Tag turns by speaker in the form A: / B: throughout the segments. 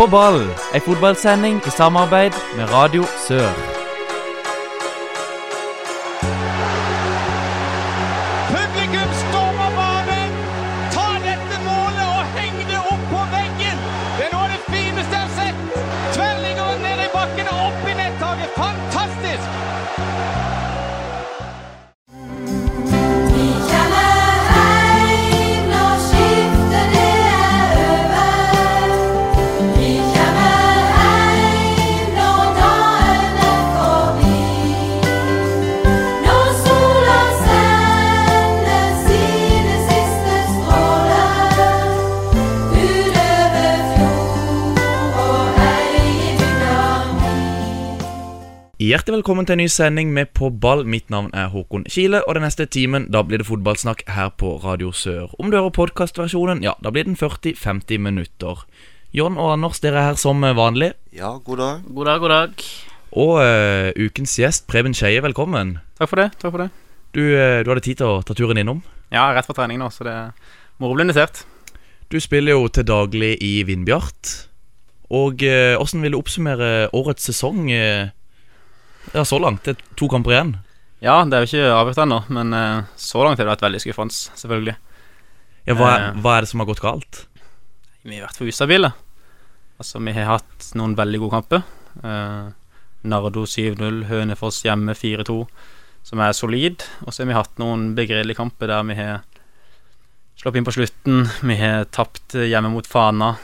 A: På ball, ei fotballsending i samarbeid med Radio Sør.
B: Hjertelig velkommen til en ny sending med På ball. Mitt navn er Håkon Kile, og den neste timen da blir det fotballsnakk her på Radio Sør. Om du hører podkastversjonen, ja, da blir den 40-50 minutter. John og Anders, dere er her som vanlig.
C: Ja, god dag.
D: God dag, god dag.
B: Og uh, ukens gjest, Preben Skeie, velkommen.
D: Takk for det. takk for det
B: Du, uh, du hadde tid til å ta turen innom.
D: Ja, rett fra trening nå, så det er moro å bli invitert.
B: Du spiller jo til daglig i Vindbjart. Og åssen hvordan vil du oppsummere årets sesong? Eh, ja, så langt. Det er to kamper igjen.
D: Ja, det er jo ikke avgjort ennå, men eh, så langt har det vært veldig skuffende, selvfølgelig.
B: Ja, hva, er,
D: Eh.
B: hva er det som har gått galt?
D: Vi har vært for ustabile. Altså, vi har hatt noen veldig gode kamper. Eh, Nardo 7-0, Hønefoss hjemme 4-2, som er solid. Og så har vi hatt noen begredelige kamper der vi har slått inn på slutten. Vi har tapt hjemme mot Fana,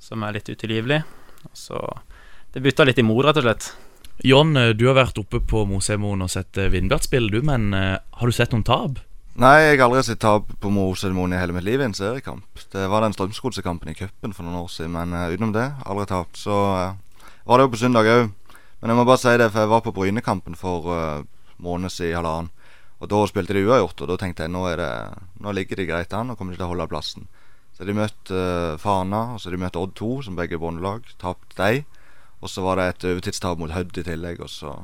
D: som er litt utilgivelig. Så det bytta litt imot, rett og slett.
B: John, eh, du har vært oppe på Mosemoen og sett eh, Vindbjart spille, du. Men eh, har du sett noen tap?
C: Nei, jeg har aldri sett tap på Mosemoen i hele mitt liv i en seriekamp. Det var den Strømsgodsekampen i cupen for noen år siden, men utenom det, aldri tapt. Så uh, var det jo på søndag òg. Men jeg må bare si det, for jeg var på Brynekampen for uh, måned siden, halvannen. Og da spilte de uavgjort, og da tenkte jeg nå, det, nå ligger de greit an og kommer de til å holde plassen. Så de møtte uh, Fana, og så de møtte Odd 2, som begge er bondelag. Tapte de. Og så var det et overtidstap mot Hødd i tillegg, og så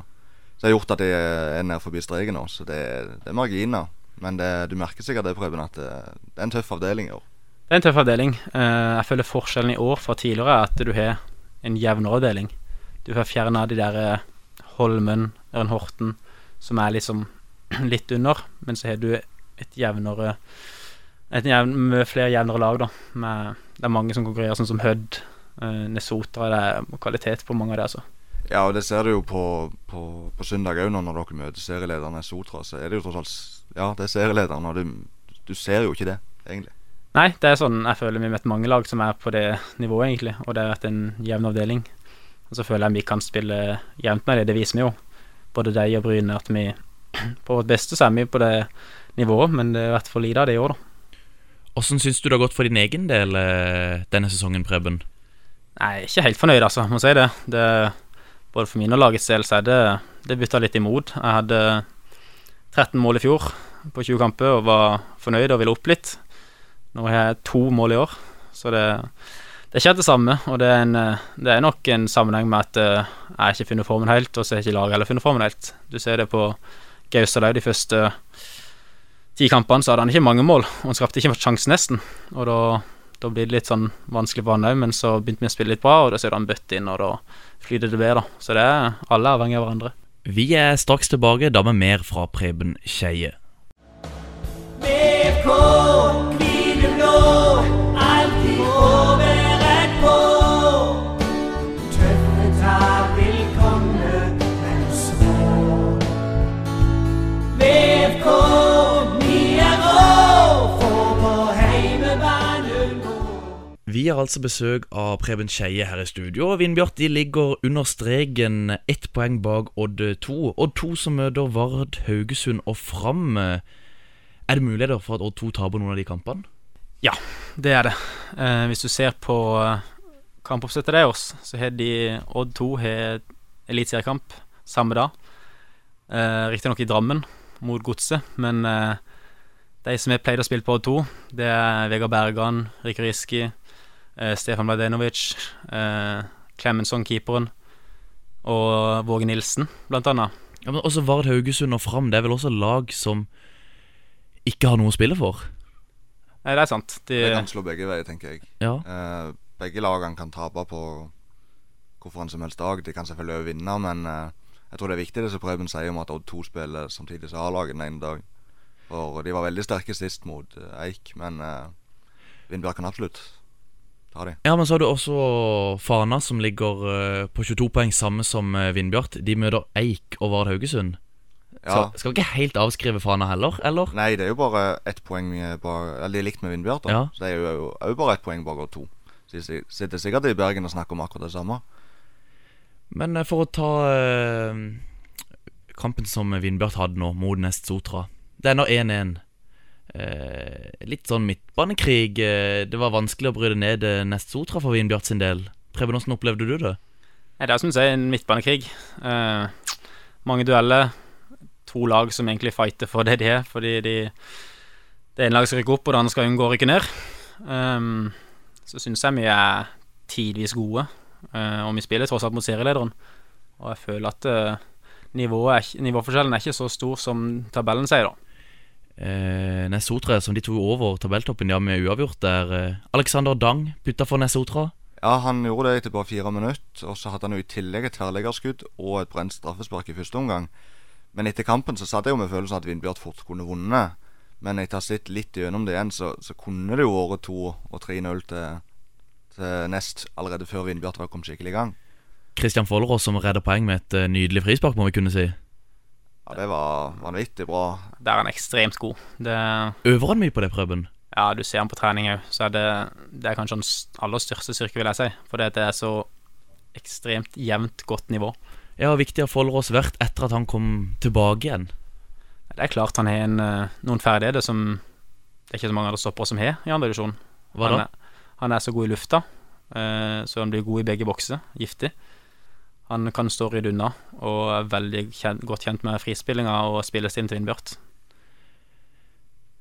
C: Så det har gjort at det er nær forbi streken nå, så det, det er marginer. Men det, du merker sikkert det, Preben, at det, det er en tøff avdeling i år.
D: Det er en tøff avdeling. Eh, jeg føler forskjellen i år fra tidligere er at du har en jevnere avdeling. Du har fjerna de der eh, Holmen, Ørn Horten, som er liksom litt under, men så har du et jevnere et jevn, med flere jevnere lag, da. Med, det er mange som konkurrerer, sånn som Hødd, eh, Nesotra. Det er kvalitet på mange av det, altså.
C: Ja, og det ser du jo på, på, på søndag òg, når dere møter serielederen Nesotra. Så er det jo tross alt Ja, det er serielederen, og du, du ser jo ikke det, egentlig.
D: Nei, det er sånn jeg føler vi møter mange lag som er på det nivået, egentlig. Og det har vært en jevn avdeling. Og så føler jeg vi kan spille jevnt med det. Det viser vi jo. Både deg og Bryne at vi på vårt beste så er vi på det nivået, men det har vært for lite av det i år, da.
B: Åssen syns du det har gått for din egen del eh, denne sesongen, Preben?
D: Nei, ikke helt fornøyd, altså, må si det. det både for min og lagets del så er det Det bytta litt imot. Jeg hadde 13 mål i fjor på 20 kamper og var fornøyd og ville opp litt. Nå har jeg to mål i år, så det, det er ikke det samme. Og det er, en, det er nok en sammenheng med at eh, jeg har ikke funnet formen helt, og så har ikke laget heller funnet formen helt. Du ser det på Gaustad òg, de første ti kampene så hadde han ikke mange mål, og han skapte ikke sjanse nesten. Og da, da blir det litt sånn vanskelig for han òg, men så begynte vi å spille litt bra, og da ser du han bøtte inn, og da flyter det bedre. Så det er alle avhengig av hverandre.
B: Vi er straks tilbake, da med mer fra Preben Skeie. Har altså besøk av Preben Skeie her i studio. og Vindbjart de ligger under streken ett poeng bak Odd 2. Odd 2 som møter Vard, Haugesund og Fram. Er det muligheter for at Odd 2 taper noen av de kampene?
D: Ja, det er det. Eh, hvis du ser på eh, kampoppsettet deres, så har de Odd 2 har eliteseriekamp samme dag. Eh, Riktignok i Drammen, mot Godset, men eh, de som har pleid å spille på Odd 2, det er Vegard Bergan, Rikke Riski, Stefan Mladenovic, eh, Clemensson, keeperen, og Våge Nilsen, blant annet.
B: Ja, men også Vard, Haugesund og Fram. Det er vel også lag som ikke har noe å spille for?
D: Nei, det er sant. De,
C: Det kan slå begge veier, tenker jeg.
B: Ja.
C: Eh, begge lagene kan tape på hvorfor en som helst dag. De kan selvfølgelig også vinne, men eh, jeg tror det er viktig det som Preben sier om at Odd 2 spiller samtidig som A-laget den ene dagen. For de var veldig sterke sist mot eh, Eik, men eh, Vindbjørn kan absolutt ta de.
B: Ja, men så har du også Fana, som ligger eh, på 22 poeng, samme som uh, Vindbjart. De møter Eik og Vard Haugesund.
C: Ja.
B: Så skal vi ikke helt avskrive Fana heller, eller?
C: Nei, det er jo bare ett poeng eh, bak Eller de er likt med Vindbjart, da.
B: Ja.
C: Så det er jo òg bare ett poeng bak og to. Så de sitter sikkert i Bergen og snakker om akkurat det samme.
B: Men eh, for å ta eh, kampen som Vindbjart hadde nå, mot Nest Sotra. Det ender 1-1. Eh, litt sånn midtbanekrig. Eh, det var vanskelig å bryte ned eh, Nest Sotra for Vinbjart sin del. Preben, hvordan opplevde du det?
D: Nei, Det er som du sier, en midtbanekrig. Eh, mange dueller. To lag som egentlig fighter for det de er, fordi de det ene laget skal rykke opp, og det andre skal unngå å rykke ned. Um, så syns jeg vi er tidvis gode, uh, og vi spiller tross alt mot serielederen. Og jeg føler at uh, nivået er, nivåforskjellen er ikke så stor som tabellen sier, da.
B: Eh, Nesotra, som de tok over tabelltoppen ja, med uavgjort der. Eh, Alexander Dang putta for Nesotra.
C: Ja, han gjorde det etter bare fire minutter, og så hadde han jo i tillegg et tverrleggerskudd og et brent straffespark i første omgang. Men etter kampen så satt jeg jo med følelsen at Vindbjart fort kunne vunnet. Men etter å ha sett litt gjennom det igjen, så, så kunne det jo vært 2 og 3-0 til, til Nest allerede før Vindbjart var kommet skikkelig i gang.
B: Christian Follerås som redder poeng med et eh, nydelig frispark, må vi kunne si.
C: Ja, det var vanvittig bra.
D: Der er han ekstremt god. Det
B: Øver han mye på det, Preben?
D: Ja, du ser han på trening òg, så er det, det er kanskje hans aller største styrke, vil jeg si. For det er så ekstremt jevnt godt nivå.
B: Ja, hvor viktig har Follerås vært etter at han kom tilbake igjen?
D: Det er klart han har en, eh, noen ferdigheter som det er ikke så mange andre stoppere som har i andre divisjon.
B: Hva
D: Han er, han er så god i lufta, eh, så han blir god i begge bokser. Giftig. Han kan stå rydde unna, og er veldig kjent, godt kjent med frispillinga og spillestilen til Vindbjart.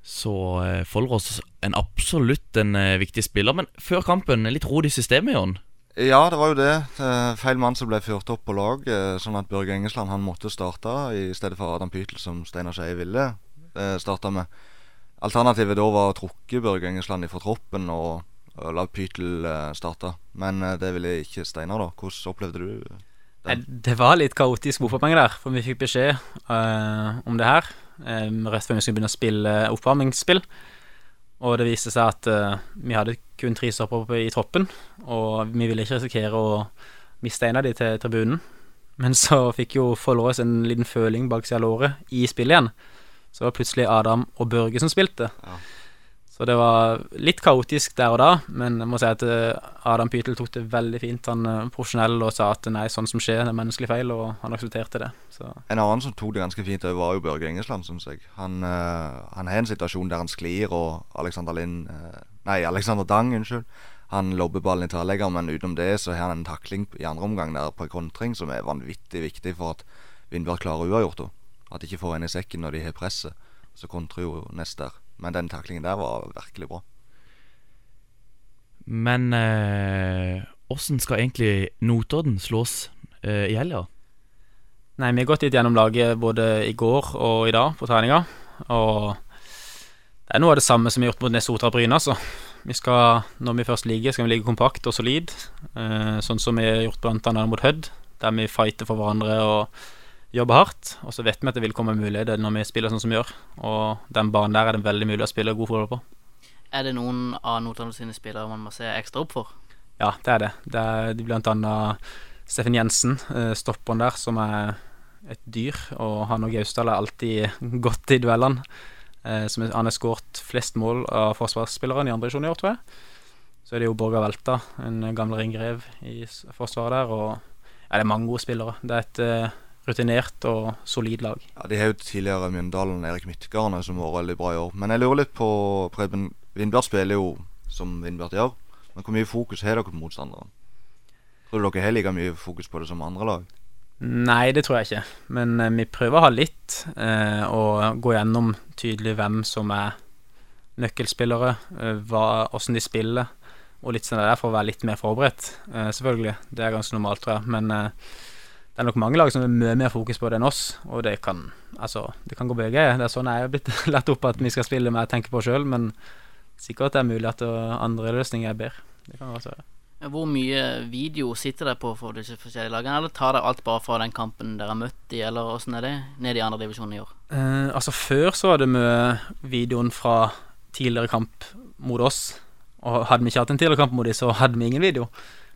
B: Så eh, Follerås en absolutt en eh, viktig spiller. Men før kampen, litt rot i systemet, Jon.
C: Ja, det var jo det. Eh, Feil mann som ble ført opp på lag, eh, sånn at Børge Engesland han måtte starte i stedet for Adam Pytel, som Steinar Skeie ville eh, starte med. Alternativet da var å trukke Børge Engesland ifra troppen og, og la Pytel eh, starte. Men eh, det ville ikke Steinar, da. Hvordan opplevde du
D: Nei, det var litt kaotisk oppvarming der, for vi fikk beskjed uh, om det her um, rett før vi skulle begynne å spille oppvarmingsspill. Og det viste seg at uh, vi hadde kun tre stoppere i troppen, og vi ville ikke risikere å miste en av de til tribunen. Men så fikk jo Follerås en liten føling bak seg av låret i spillet igjen. Så var plutselig Adam og Børge som spilte.
C: Ja.
D: Så det var litt kaotisk der og da, men jeg må si at eh, Adam Pytel tok det veldig fint. Han er profesjonell og sa at nei, sånn som skjer, det er menneskelig feil, og han aksepterte det. Så
C: En annen som tok det ganske fint, det var jo Børge Engesland, syns jeg. Han, eh, han har en situasjon der han sklir, og Alexander Lind eh, Nei, Alexander Dang, unnskyld. Han lobber ballen i tverrlegger, men utenom det så har han en takling i andre omgang der på kontring som er vanvittig viktig for at Vindbjørg klarer uavgjort. At de ikke får en i sekken når de har presset. Så kontrer jo nest der. Men den taklingen der var virkelig bra.
B: Men eh, skal egentlig Notodden slås eh, i helga?
D: Nei, vi har gått litt gjennom laget både i går og i dag på treninga, og det er noe av det samme som vi har gjort mot Nesotra Bryne, altså. Vi skal, når vi først ligger, skal vi ligge kompakt og solid, eh, sånn som vi har gjort blant annet mot Hødd, der vi fighter for hverandre og jobber hardt. Og så vet vi at det vil komme muligheter når vi spiller sånn som vi gjør, og den banen der er det veldig mulig å spille god fotball på.
E: Er det noen av Notodden sine spillere man må se ekstra opp for?
D: Ja, det er det. Det er de blant annet Steffen Jensen, eh, stopperen der, som er et dyr. Og han og Gausdal er alltid godt i duellene. Eh, som han har skåret flest mål av forsvarsspillerne i andre divisjon i år, tror jeg. Så er det jo Borgar Velta, en gammel ringrev i forsvaret der. Og ja, det er mange gode spillere. Det er et eh, rutinert og solid lag.
C: Ja, De har jo tidligere Mjøndalen Erik Midtgarden som har vært veldig bra i år. Men jeg lurer litt på Preben Vindbjart spiller jo som Vindbjart gjør. Men hvor mye fokus har dere på motstanderen? Tror du dere har like mye fokus på det som andre lag?
D: Nei, det tror jeg ikke. Men eh, vi prøver å ha litt, eh, og gå gjennom tydelig hvem som er nøkkelspillere, eh, hva, hvordan de spiller, og litt sånn der for å være litt mer forberedt. Eh, selvfølgelig. Det er ganske normalt, tror jeg. Men eh, det er nok mange lag som har mye mer fokus på det enn oss, og det kan Altså, det kan gå begge veier. Det er sånn jeg er blitt lært opp at vi skal spille med jeg tenker på sjøl, men sikkert det er mulig at andre løsninger er bedre. Det kan være.
E: Hvor mye video sitter dere på for disse forskjellige lagene? Eller tar dere alt bare fra den kampen dere har møtt i, eller åssen er det nede i andre divisjon i år?
D: Eh, altså Før så var det med videoen fra tidligere kamp mot oss. Og hadde vi ikke hatt en tidligere kamp mot dem, så hadde vi ingen video.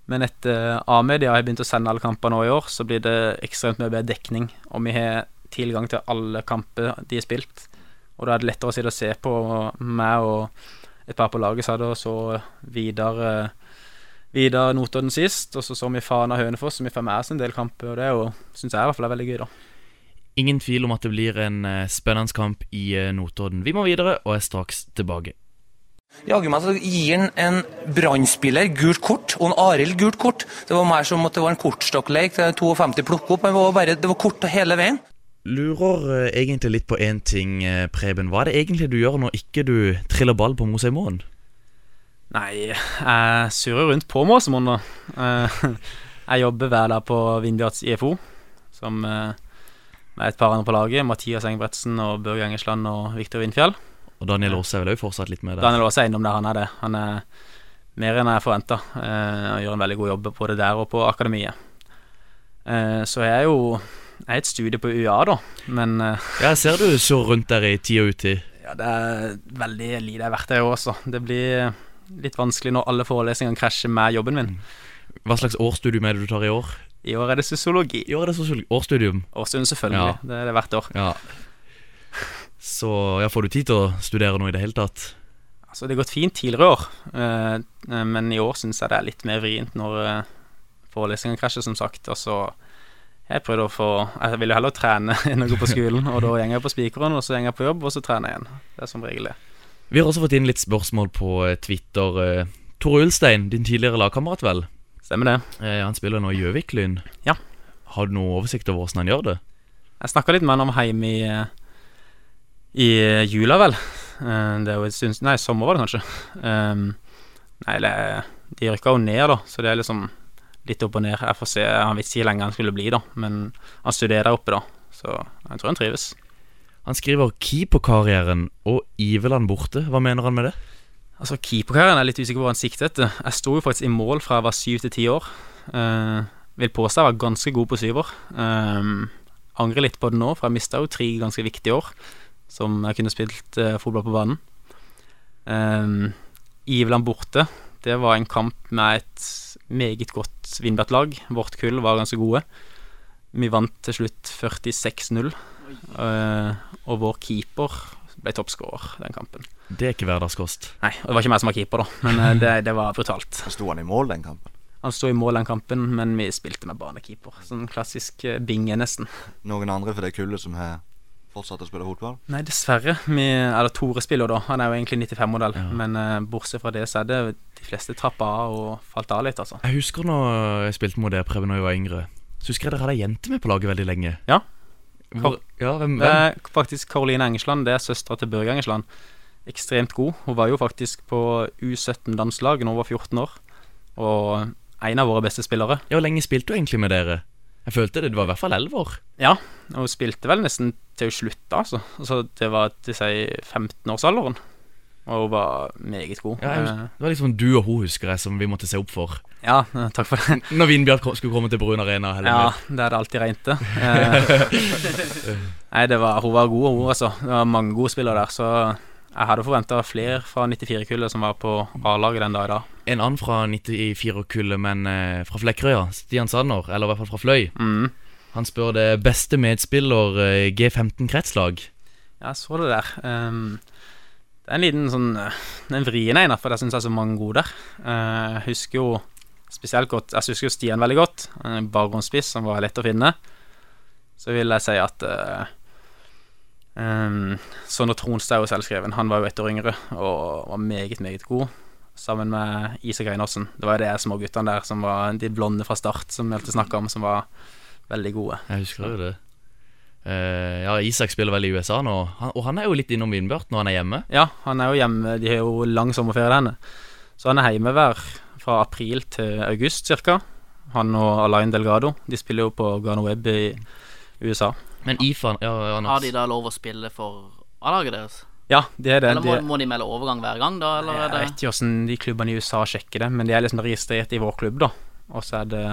D: Men etter A-media har begynt å sende alle kamper nå i år, så blir det ekstremt mye bedre dekning. Og vi har tilgang til alle kamper de har spilt. Og da er det lettere å sitte og se på meg og et par på laget satt og så videre Vidar Notodden sist, og så så vi Fana Hønefoss, som vi får med oss en del kamper, og det er syns jeg i hvert fall er veldig gøy, da.
B: Ingen tvil om at det blir en eh, spennende kamp i eh, Notodden. Vi må videre, og er straks tilbake.
F: Jaggu meg så gir han en brannspiller gult kort, og en Arild gult kort. Det var mer som at det var en kortstokkleik til 52 plukke opp, men det var, bare, det var kort hele veien.
B: Lurer eh, egentlig litt på én ting, eh, Preben. Hva er det egentlig du gjør når ikke du triller ball på Mosheimoen?
D: Nei, jeg surrer rundt på Måsemoen, da. Eh, Jeg jobber hver dag på Vindbjarts IFO, som med et par andre på laget. Mathias Engebretsen og Børge Engesland og Viktor Vindfjell.
B: Og Daniel Aase er vel også fortsatt litt med der?
D: Daniel Aase er innom der, han er det. Han er mer enn jeg forventa. Han gjør en veldig god jobb både der og på akademiet. Eh, Så jeg er jo Jeg er et studie på UiA, da, men eh,
B: Ja, jeg ser du så rundt der i tid og utid.
D: Ja, det er veldig lite jeg er verdt år, også. Det blir litt vanskelig når alle forelesningene krasjer med jobben min.
B: Hva slags årsstudium er det du tar i år?
D: I år er det sosiologi.
B: I år er det sosiologi. Årsstudium.
D: Årsstudium, selvfølgelig.
B: Ja.
D: Det er det hvert år.
B: Ja. Så ja, får du tid til å studere noe i det hele tatt?
D: Altså, det har gått fint tidligere år, eh, eh, men i år syns jeg det er litt mer vrient når eh, forelesningene krasjer, som sagt. Og så jeg prøvde å få Jeg vil jo heller trene enn å gå på skolen, og da går jeg på spikeren, og så går jeg på jobb, og så trener jeg igjen. Det er som regel det.
B: Vi har også fått inn litt spørsmål på eh, Twitter. Tore Ulstein, din tidligere lagkamerat, vel?
D: Stemmer det.
B: Eh, Han spiller nå i Gjøvik-Lyn.
D: Ja.
B: Har du noe oversikt over hvordan han gjør det?
D: Jeg snakka litt med han om hjemme i, i jula, vel. Eh, Det er jo en stund Nei, sommer var det kanskje. Um, nei, det, de rykka jo ned, da, så det er liksom litt opp og ned. Jeg får se. Han visste ikke lenge han skulle bli, da, men han studerer der oppe, da. Så jeg tror han trives.
B: Han skriver 'keeperkarrieren' og 'Iveland borte'. Hva mener han med det?
D: Altså, Keeperkarrieren er jeg litt usikker på hva han sikter etter. Jeg sto jo faktisk i mål fra jeg var syv til ti år. Uh, vil påstå jeg var ganske god på syver. Um, angrer litt på det nå, for jeg mista jo tre ganske viktige år som jeg kunne spilt eh, fotball på banen. Um, Iveland borte, det var en kamp med et meget godt Vindbert-lag. Vårt kull var ganske gode. Vi vant til slutt 46-0, uh, og vår keeper ble toppskårer den kampen.
B: Det er ikke hverdagskost.
D: Nei, og det var ikke meg som var keeper, da, men eh, det, det var brutalt.
C: Sto han i mål den kampen?
D: Han sto i mål den kampen, men vi spilte med banekeeper. Sånn klassisk eh, binge, nesten.
C: Noen andre for det kullet som har fortsatt å spille fotball?
D: Nei, dessverre. Vi, eller Tore spiller da. Han er jo egentlig 95-modell, men uh, bortsett fra det, så er det de fleste trappa av og falt av litt, altså.
B: Jeg husker når jeg spilte mot dere, Preben, da jeg var yngre. Så husker jeg dere hadde ei jente med på laget veldig lenge.
D: Ja.
B: Hvor, ja, hvem,
D: Det
B: hvem?
D: er faktisk Karoline Engesland. Det er søstera til Børge Engesland. Ekstremt god. Hun var jo faktisk på U17-landslaget da hun var 14 år. Og en av våre beste spillere.
B: Ja, Hvor lenge spilte du egentlig med dere? Jeg følte det, det var i hvert fall elleve år.
D: Ja, og hun spilte vel nesten til hun slutta, altså. altså det var til si 15-årsalderen. Og hun var meget god.
B: Ja,
D: Eh,
B: det var liksom du og hun, husker jeg, som vi måtte se opp for.
D: ja eh, takk for det.
B: Når Vindbjart skulle komme til Brun Arena. Eller
D: Ja, det det alltid regnet det. Eh, Nei, det var, hun var god, hun, altså. Det var mange gode spillere der, så jeg hadde forventa flere fra 94-kullet som var på A-laget den dag i dag.
B: En annen fra 94-kullet, men eh, fra Flekkerøya, Stian Sanner, eller i hvert fall fra Fløy.
D: Mm.
B: Han spør det beste medspiller eh, G15 kretslag.
D: Ja, jeg så det der. Um, det er en liten sånn eh, En vrien en, for det syns jeg er så mange gode der. Uh, jeg husker jo spesielt godt Jeg husker jo Stian veldig godt. En bakgrunnsspiss som var lett å finne. Så vil jeg si at uh, um, Sondre Tronstad er jo selvskreven. Han var jo ett år yngre og var meget, meget god. Sammen med Isak Einarsen. Det var jo de små guttene der som var de blonde fra start, som vi alltid snakka om, som var veldig gode.
B: Jeg husker jo det. Uh, ja, Isak spiller vel i USA nå, han, og han er jo litt innom Vindbjørn når han er hjemme.
D: Ja, han er jo hjemme. De har jo lang sommerferie denne. Så han er hjemme hver fra april til august cirka. Han og Alain Delgado. De spiller jo på Gano Web i USA.
B: Men Ifan ja,
E: Har de da lov å spille for A-laget deres?
D: Ja, det er det.
E: Eller må,
D: det
E: må de melde overgang hver gang, da? Eller er
D: jeg
E: det
D: vet ikke hvordan de klubbene i USA sjekker det, men de er liksom registrert i vår klubb, da. Og så er det,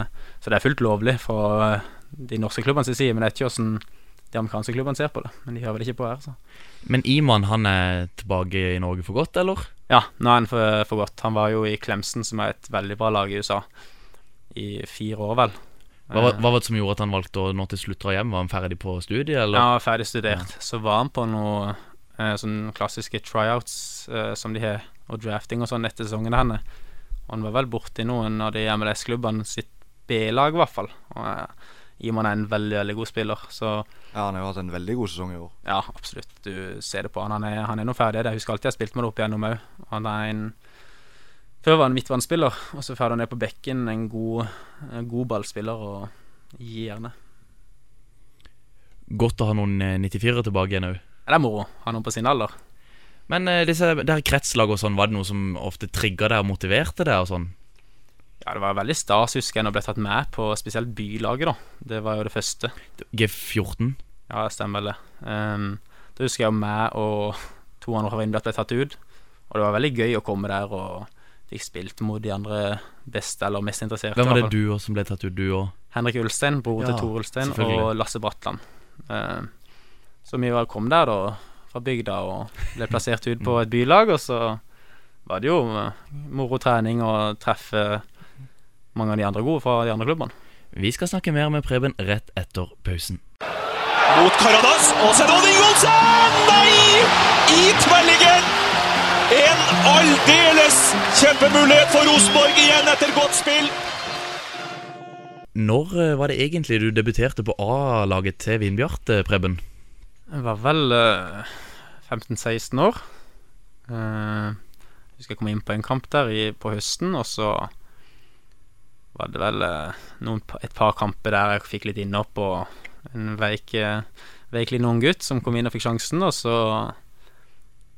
D: så det er fullt lovlig fra eh, de norske klubbene sin side, men jeg vet ikke hvordan de amerikanske klubbene ser på det. Men de hører vel ikke på her, så.
B: Men Iman han er tilbake i Norge for godt, eller?
D: Ja, nå er han for, for godt. Han var jo i Clemson, som er et veldig bra lag i USA, i fire år, vel.
B: Hva,
D: Eh,
B: hva var det som gjorde at han valgte å nå til slutt dra hjem? Var han ferdig på studiet, eller?
D: Ja, ferdig studert. Så var han på noe eh, sånne klassiske tryouts, eh, som de har, og drafting og sånn etter sesongen hans. Og han var vel borti noen av de MLS-klubbene sitt B-lag, i hvert fall. Og eh, Iman er en veldig, veldig god spiller, så
C: Ja, Han har jo hatt en veldig god sesong i år.
D: ja, absolutt. Du ser det på han. Han er, han er nå ferdig. Jeg husker alltid jeg har spilt med det opp igjennom òg. Han er en Før var han midtbanespiller, og så ferdig han ned på bekken. En god, en god ballspiller og gi gjerne.
B: Godt å ha noen eh, 94-ere tilbake igjen òg.
D: Ja, Det er moro. Ha noen på sin alder.
B: Men uh, disse der kretslag og sånn, var det noe som ofte trigga deg og motiverte deg og sånn?
D: Ja, det var veldig stas, husker jeg, når jeg ble tatt med på spesielt bylaget, da. Det var jo det første.
B: G14?
D: Ja, det stemmer det. Um, da husker jeg meg og to andre fra Vindbjart ble tatt ut. Og det var veldig gøy å komme der og fikk spilt mot de andre beste eller mest interesserte.
B: Hvem var det du også som ble tatt ut, du òg?
D: Henrik Ulstein, bror
B: Ja,
D: til Tor Ulstein, og Lasse Bratland. Um, så vi vel kom der, da, fra bygda, og ble plassert ut på et bylag. Og så var det jo eh, moro trening og treffe mange av de andre gode fra de andre klubbene.
B: Vi skal snakke mer med Preben rett etter pausen.
G: Mot Karadas, og Sedon Ingolsen! Nei! I tverrligger! En aldeles kjempemulighet for Rosenborg igjen etter godt spill.
B: Når eh, var det egentlig du debuterte på A-laget til Vindbjart, eh, Preben?
D: Jeg var vel eh, 15-16 år. Eh, jeg husker jeg kom inn på en kamp der i, på høsten, og så var det vel eh, noen, et par kamper der jeg fikk litt innhopp, og en veik, eh, veik liten ung gutt som kom inn og fikk sjansen, og så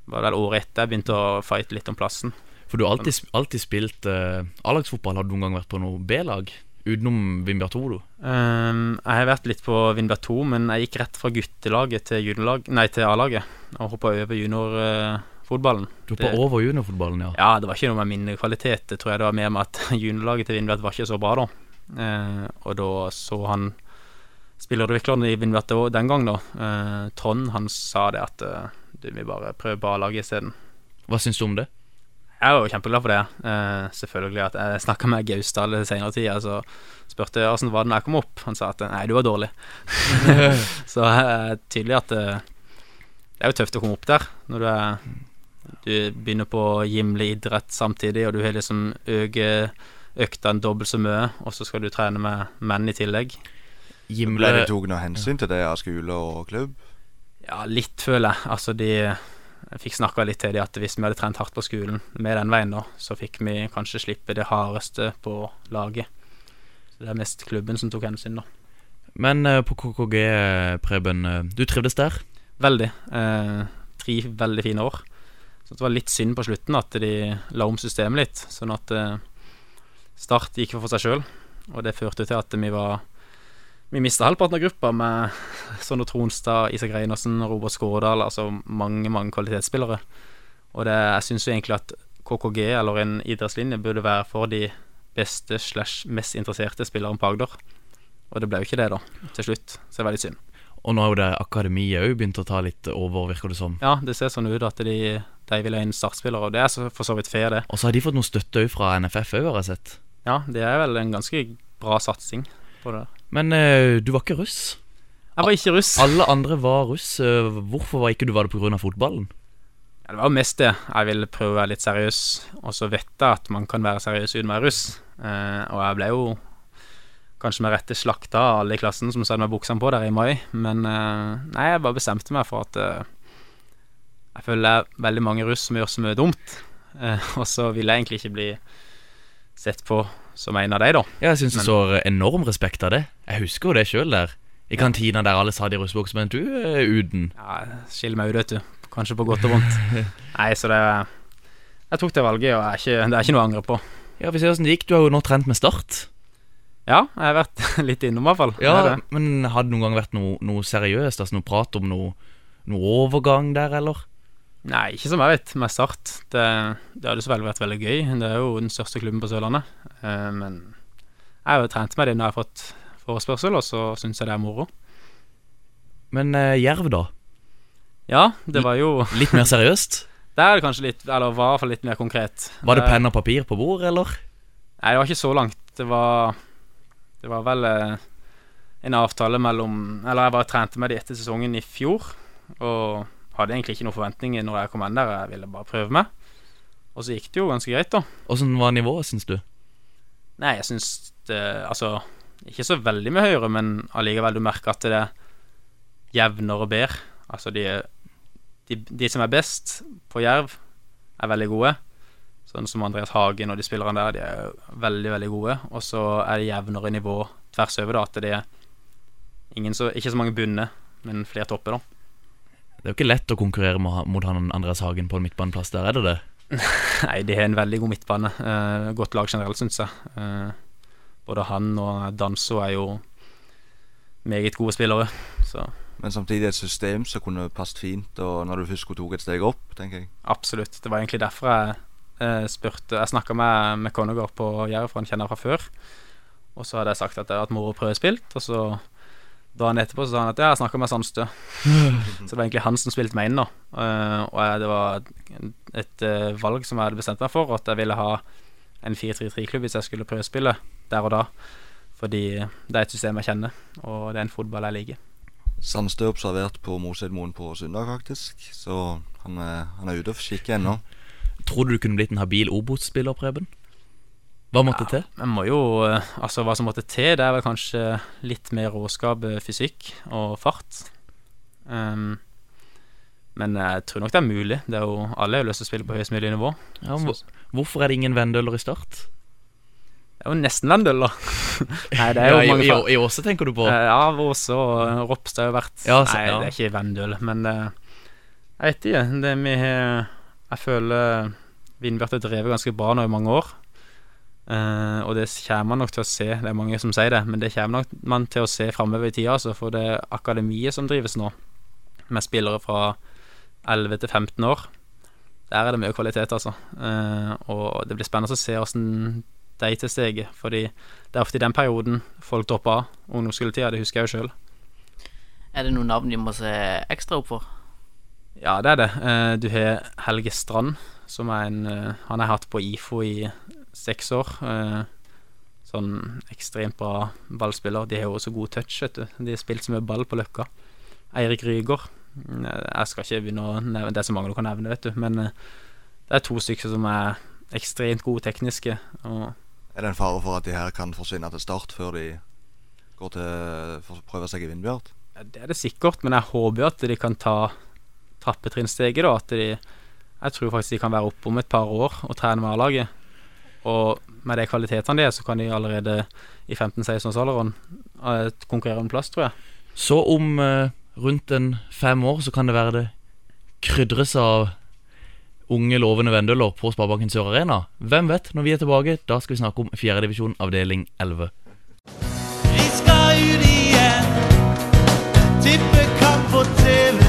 D: var det vel året etter jeg begynte å fighte litt om plassen.
B: For du har alltid, alltid spilt uh, A-lagsfotball. Har du noen gang vært på noe B-lag? Utenom Vindbjart 2, du?
D: Um, jeg har vært litt på Vindbjart 2, men jeg gikk rett fra guttelaget til til A-laget, og hoppa over juniorfotballen.
B: Du hoppa over juniorfotballen, ja.
D: Ja, det var ikke noe med min kvalitet. Det tror jeg det var mer med at juniorlaget til Vindbjart var ikke så bra da. Uh, og da så han spillerutvikleren i Vindbjart den gang, da, uh, Trond, han sa det at uh, du vil bare prøve A-laget isteden.
B: Hva syns du om det?
D: Jeg er jo kjempeglad for det. Uh, selvfølgelig at Jeg snakka med Gausdal i senere tid, så spurte jeg åssen var det når jeg kom opp. Han sa at nei, du var dårlig. så uh, tydelig at uh, det er jo tøft å komme opp der når du er Du begynner på gimle idrett samtidig, og du har liksom økt økta en dobbelt så mye, og så skal du trene med menn i tillegg.
C: Ble
B: Gimle
C: det tatt noe hensyn til det av skole og klubb?
D: Ja, litt, føler jeg. Altså, de Jeg fikk snakka litt til de at hvis vi hadde trent hardt på skolen med den veien, da, så fikk vi kanskje slippe det hardeste på laget. Så det er mest klubben som tok hensyn, da.
B: Men eh, på KKG, eh, Preben, eh, du trivdes der?
D: Veldig. Eh, tre veldig fine år. Så det var litt synd på slutten at de la om systemet litt, sånn at eh, Start gikk for seg sjøl, og det førte til at vi var Vi mista halvparten av gruppa med Sondre Tronstad, Isak Reinersen, Robert Skårdal, altså mange, mange kvalitetsspillere. Og det, jeg syns jo egentlig at KKG, eller en idrettslinje, burde være for de beste slash mest interesserte spillerne på Agder. Og det ble jo ikke det, da, til slutt. Så det er veldig synd.
B: Og nå har jo det akademiet òg begynt å ta litt over, virker det som.
D: Ja, det ser sånn ut at de, de vil ha inn startspillere, og det er for så vidt fair, det.
B: Og så har de fått noe støtte òg fra NFF òg, har jeg sett.
D: Ja, det er vel en ganske bra satsing på det.
B: Men eh, du var ikke russ.
D: Jeg var ikke russ.
B: Alle andre var russ. Eh, Hvorfor var ikke du var det pga. fotballen?
D: Ja, det var jo mest det. Jeg ville prøve å være litt seriøs, og så vite at man kan være seriøs uten å være russ. Eh, og jeg ble jo kanskje med rette slakta av alle i klassen som satt med buksene på der i mai, men eh, nei, jeg bare bestemte meg for at eh, jeg føler det er veldig mange russ som gjør så mye dumt, eh, og så ville jeg egentlig ikke bli sett på som en av de, da.
B: Ja, jeg syns det
D: Men-
B: står enorm respekt av det. Jeg husker jo det sjøl der. I kantina der alle sa de russebukser, men du er uten.
D: Ja, skiller meg ut, vet du. Kanskje på godt og vondt. Nei, så det Jeg tok det valget, og er ikke, det er ikke noe å angre på.
B: Ja, Vi ser åssen det gikk. Du har jo nå trent med Start.
D: Ja, jeg har vært litt innom, i hvert fall.
B: Ja. Men har det noen gang vært noe, noe seriøst? Altså noe prat om noe, noe overgang der, eller?
D: Nei, ikke som jeg vet, med Start. Det, det hadde så vel vært veldig gøy. Det er jo den største klubben på Sørlandet. Eh, men jeg har jo trent med det når jeg har fått forespørsel, og så syns jeg det er moro.
B: Men eh, Jerv, da?
D: Ja, det var jo
B: Litt mer seriøst?
D: Det er det kanskje litt Eller var i hvert fall litt mer konkret.
B: Var det penn og papir på bord, eller?
D: Nei, det var ikke så langt. Det var Det var vel eh, en avtale mellom Eller jeg bare trente med de etter sesongen i fjor, og hadde egentlig ikke noen forventninger når jeg kom inn der. Jeg ville bare prøve meg. Og så gikk det jo ganske greit, da.
B: Åssen var nivået, syns du?
D: Nei, jeg syns det Altså, ikke så veldig mye høyere, men allikevel, du merker at det er jevnere og bedre. Altså, de, de, de som er best på Jerv, er veldig gode. Sånn som Andreas Hagen og de spillerne der, de er veldig, veldig gode. Og så er det jevnere nivå tvers over, da. At det er ingen så, ikke så mange bunner, men flere topper, da.
B: Det er jo ikke lett å konkurrere mot han Andreas Hagen på en midtbaneplass der, er det det?
D: Nei, de har en veldig god midtbane. Eh, godt lag generelt, syns jeg. Eh, både han og Danso er jo meget gode spillere. Så
C: Men samtidig et system som kunne passet fint og når du først tok et steg opp, tenker jeg.
D: absolutt. Det var egentlig derfor jeg eh, spurte Jeg snakka med, med Konegård på Jerv, for han kjenner fra før. Og så hadde jeg sagt at jeg hadde vært moro prøvespilt, og så dagen etterpå så sa han at ja, jeg snakka med Sandstø. så det var egentlig han som spilte meg inn, da. Eh, og jeg, det var et, et eh, valg som jeg hadde bestemt meg for, at jeg ville ha en 4-3-3-klubb hvis jeg skulle prøvespille der og da. Fordi det er et system jeg kjenner, og det er en fotball jeg liker.
C: Sandstø observert på Mosedmoen på søndag, faktisk. Så han er, han er ute og kikker ennå.
B: Tror du du kunne blitt en habil Obos-spiller, Preben? Hva måtte til?
D: Jeg må jo, eh, altså Hva som måtte til, det er vel kanskje litt mer råskap, eh, fysikk og fart. Um, men jeg tror nok det er mulig. Det er jo, alle har jo lyst til å spille på høyest mulig nivå.
B: Ja, hvorfor er det ingen Vendøler i Start?
D: Det er jo nesten vendøller. Nei, det er jo
B: ja,
D: mange
B: i, i, Åse, tenker du på?
D: Eh, Ja, Åse og Ropstad har jo vært
B: Ja, så-
D: Nei,
B: ja.
D: det er ikke Vendøl, men eh, jeg vet ikke. Det vi Jeg føler Vindbjart har drevet ganske bra nå i mange år. Eh, og det kommer man nok til å se, det er mange som sier det, men det kommer nok man til å se framover i tida, altså, for det er akademiet som drives nå, med spillere fra 11 til 15 år. Der er det mye kvalitet, altså. Uh, og det blir spennende å se åssen de til steget, fordi det er ofte i den perioden folk dropper av ungdomsskoletida, det husker jeg jo sjøl.
E: Er det noen navn de må se ekstra opp for?
D: Ja, det er det. Uh, Du har Helge Strand, som er en Han har hatt på IFO i seks år. Eh, Sånn ekstremt bra ballspiller. De har jo også god touch, vet du. De har spilt så mye ball på Løkka. Eirik Rygaard. Mm, Jeg skal ikke begynne å nevne Det er så mange du kan nevne, vet du. Men eh, det er to stykker som er ekstremt gode tekniske. Og
C: Er det en fare for at de her kan forsvinne til start før de går til for å prøve seg i Vindbjart?
D: Ja, Det er det sikkert, men jeg håper jo at de kan ta trappetrinnsteget, da. At de Jeg tror faktisk de kan være oppe om et par år og trene med A-laget. Og med de kvalitetene de er, så kan de allerede i 15-16-årsalderen eh, konkurrere om plass, tror jeg.
B: Så om eh, rundt en fem år så kan det være det krydres av unge, lovende Vendøler på Sparebanken Sør Arena. Hvem vet, når vi er tilbake, da skal vi snakke om fjerdedivisjon avdeling 11.
H: Vi skal ut igjen. Tippekamp på TV.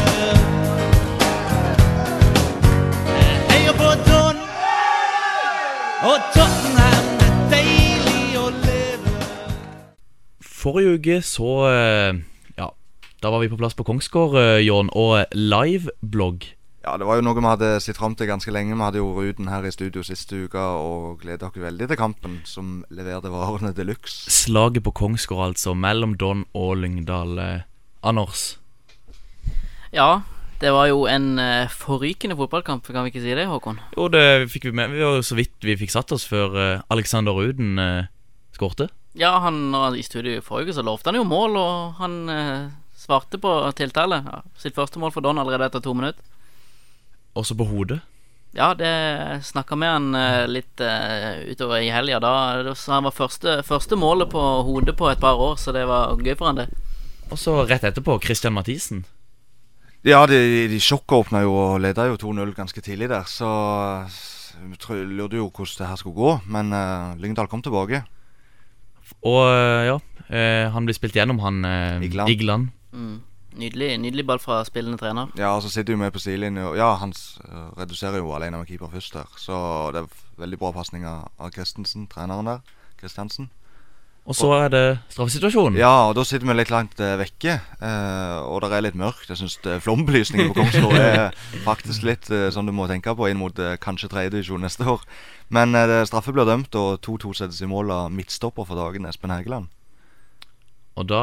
H: Og Tottenham. Er deilig å leve.
B: Forrige uke så eh, Ja, da var vi på plass på Kongsgård, eh, Jørn, og liveblogg.
C: Ja, det var jo noe vi hadde sett fram til ganske lenge. Vi hadde jo Ruden her i studio siste uke og gleda oss veldig til kampen, som leverte varene de luxe.
B: Slaget på Kongsgård, altså, mellom Don og Lyngdal. Eh, Anders,
E: Ja, det var jo en uh, forrykende fotballkamp, kan vi ikke si det, Håkon?
B: jo, det fikk vi med. Vi var jo så vidt vi fikk satt oss før uh, Alexander Ruden uh, skårte.
E: Ja, han når han i studio i forrige uke så lovte han jo mål, og han svarte på tiltale. Ja, sitt første mål for Don allerede etter to minutter.
B: Også på hodet.
E: Ja, det snakka med han litt utover i helga. Da så han var første, første målet på hodet på et par år, så det var gøy for han, det.
B: Og så rett etterpå Christian Mathisen.
C: Ja, de, de sjokkåpna jo og leda jo 2-0 ganske tidlig der, så vi lurte jo hvordan det her skulle gå. Men uh, Lyngdal kom tilbake.
B: Og eh, ja, uh, han blir spilt gjennom, han uh,
C: Igland.
B: Igland.
E: Mm. Nydelig, nydelig ball fra spillende trener.
C: Ja, og så sitter jo vi på sidelinja. Ja, han reduserer jo alene med keeper først der. Så det er veldig bra pasning av Christensen, treneren der. Kristiansen.
B: Og så er det straffesituasjonen.
C: Ja, og da sitter vi litt langt uh, vekke. Uh, og det er litt mørkt. Jeg syns flombelysningen på Kongsgård er faktisk litt uh, sånn du må tenke på inn mot eh, kanskje tredjedivisjon neste år. Men eh, straffe blir dømt, og 2-2 settes i mål av midtstopper for dagen, Espen Hægeland.
B: Og da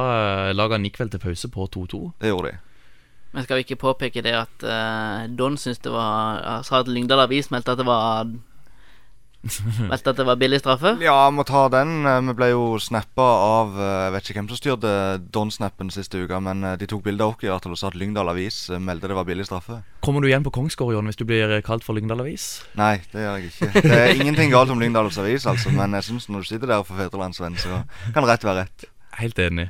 B: uh, laga vel til pause på 2-2.
C: Det gjorde de.
E: Men skal vi ikke påpeke det at eh, Don syns det var Sa at Lyngdal Avis meldte at det var Meldte at det var billig straffe?
C: Ja, må ta den. Eh, Vi ble jo snappa av eh, Jeg vet ikke hvem som styrte Don-snappen siste uka, men eh, de tok bilde av oss i hvert fall og sa at Lyngdal Avis meldte det var billig straffe.
B: Kommer du igjen på Kongsgård, Jon, hvis du blir kalt for Lyngdal Avis?
C: Nei, det gjør jeg ikke. Det er ingenting galt om Lyngdals Avis, altså, men jeg syns når du sitter der for fedrelandsvenn, så kan rett være rett.
B: Helt enig.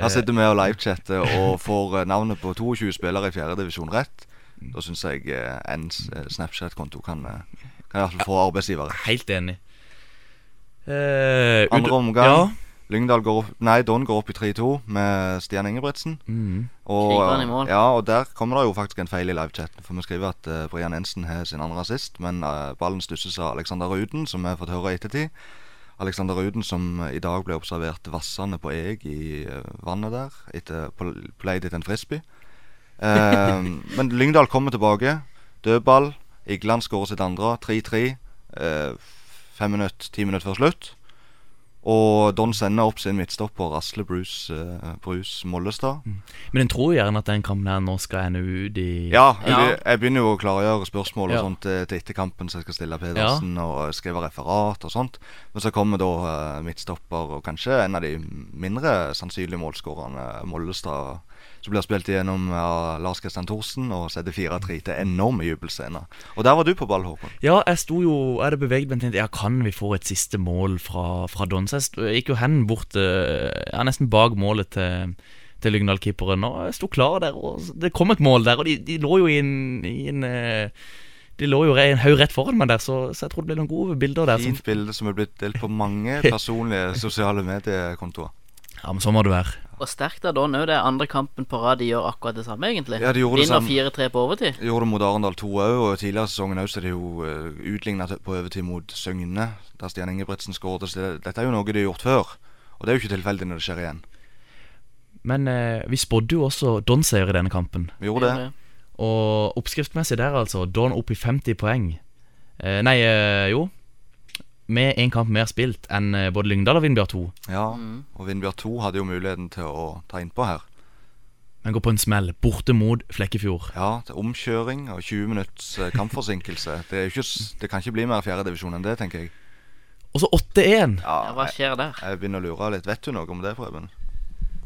C: Her sitter vi og livechatter og får navnet på 22 spillere i 4. divisjon rett. Da syns jeg en Snapchat-konto kan, kan i hvert fall få arbeidsgivere.
B: Helt enig. Eh,
C: Andre omgang.
B: Ja.
C: Lyngdal går opp Nei, Don går opp i 3-2 med Stian Ingebrigtsen.
B: Mm.
C: Og, ja, og der kommer det jo faktisk en feil i livechatten. For vi skriver at uh, Brian Ensen har sin andre assist, men uh, ballen stusses av Alexander Ruden, som vi har fått høre i ettertid. Alexander Ruden som eh, i dag ble observert vassende på eg i vannet der, etter, på, på leid etter en frisbee. Men Lyngdal kommer tilbake. Dødball. Igland skårer sitt andre. 3-3. eh, fem minutter, ti minutter før slutt. Og Don sender opp sin midtstopper, Asle Bruce, uh, Bruce Mollestad.
B: Men en tror gjerne at den kampen her nå skal ende ut i
C: Ja, jeg,
E: Ja.
C: jeg begynner jo å klargjøre spørsmål og
B: Ja.
C: sånt eh, til etter kampen, så jeg skal stille Pedersen og skrive referat og sånt. Men så kommer da eh, midtstopper og kanskje en av de mindre sannsynlige målskårerne, Mollestad, som blir spilt igjennom av Lars Kristian Thorsen og setter 4-3 til enorme jubelscener. Og der var du på ball, Håkon.
B: Ja, jeg sto jo Jeg hadde beveget meg til Ja, kan vi få et siste mål fra, fra Don? Så jeg gikk jo hen bort eh, Ja, nesten bak målet til, til Lyngdal-keeperen. Og jeg sto klar der, og det kom et mål der. Og de, de lå jo i en, i en eh, De lå jo en haug rett foran meg der, så, så jeg tror det ble noen gode bilder der.
C: Fint bilde som er blitt delt på mange personlige sosiale mediekontoer.
B: ja, men sånn må det være.
E: Og sterkt av Don òg. Det er andre kampen på rad de gjør akkurat det samme, egentlig.
C: Ja, de gjorde det
E: Vinner 4-3 på overtid.
C: De Gjorde det mot Arendal 2 òg, og tidligere i sesongen òg så er jo uh, utligna på overtid mot Søgne, der Stian Ingebrigtsen skåret. Så det, dette er jo noe de har gjort før, og det er jo ikke tilfeldig når det skjer igjen.
B: Men eh, vi spådde jo også Don-seier i denne kampen.
C: Vi gjorde det.
B: Og oppskriftsmessig der, altså. Don opp i 50 poeng. Eh, nei, eh, jo. Med en kamp mer spilt enn eh, både Lyngdal og Vindbjørn 2.
C: Ja, og Vindbjørn 2 hadde jo muligheten til å ta innpå her.
B: Men går på en smell. Borte mot Flekkefjord.
C: Ja, til omkjøring og 20 minutts eh, kampforsinkelse. Det, er ikke, det kan ikke bli mer fjerdedivisjon enn det, tenker jeg.
B: Og så 8-1.
E: Ja,
C: Ja,
E: hva skjer der?
C: jeg begynner å lure litt. Vet du noe om det, Preben?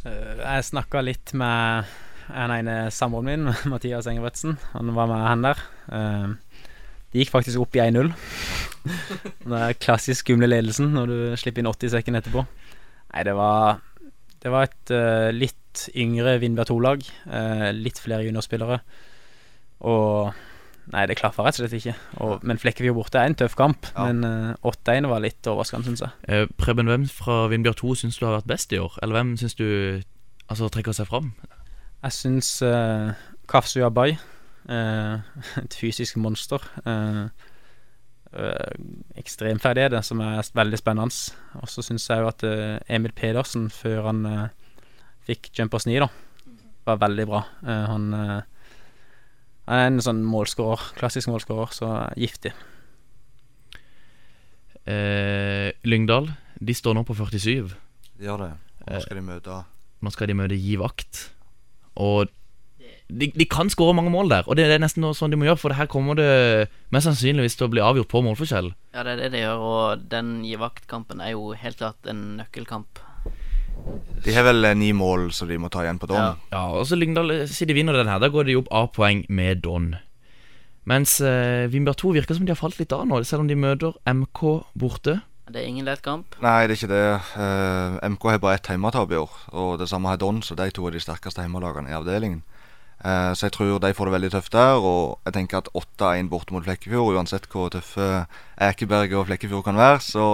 D: Eh, Jeg snakka litt med en ene samboeren min, Mathias Engebretsen. Han var med han der. Eh, De gikk faktisk opp i 1-0. Det er klassisk skumle ledelsen når du slipper inn 80 sekunder etterpå. Nei, det var Det var et uh, litt yngre Vindbjørn 2-lag. Uh, litt flere juniorspillere. Og Nei, det klaffa rett og slett ikke. Og, men Flekkefjord borte er en tøff kamp.
C: Ja.
D: Men uh, 8-1 var litt overraskende, syns jeg.
B: Eh, Preben, hvem fra Vindbjørn 2 syns du har vært best i år? Eller hvem syns du altså, trekker seg fram?
D: Jeg syns uh, Kafsu Abai uh, Et fysisk monster. Uh, Ekstremferdig er det, som er veldig spennende. Og så syns jeg jo at eh, Emil Pedersen, før han eh, fikk Jumpers 9, da, var veldig bra. Eh, han, eh, han er en sånn målskårer, klassisk målskårer, så giftig.
B: Eh, Lyngdal de står nå på 47.
C: De gjør det. Og nå skal de møte
B: Nå skal de møte Gi Vakt. Og de, de kan skåre mange mål der, og det er nesten noe sånn de må gjøre. For det her kommer det mest sannsynligvis til å bli avgjort på målforskjell.
E: Ja, det er det de gjør, og den givaktkampen er jo helt klart en nøkkelkamp.
C: De har vel eh, ni mål som de må ta igjen på Don.
E: Ja.
B: Ja, og så Lyngdal, siden de vinner den her, da går de opp A-poeng med Don. Mens eh, Vindbjart 2 virker som de har falt litt av nå, selv om de møter MK borte.
E: Det er ingen lett kamp.
C: Nei, det er ikke det. Eh, MK har bare ett hjemmetap i år, og det samme har Don, så de to er de sterkeste hjemmelagene i avdelingen. Eh, så jeg tror de får det veldig tøft der, og jeg tenker at 8-1 borte mot Flekkefjord, uansett hvor tøffe Ekeberg og Flekkefjord kan være, så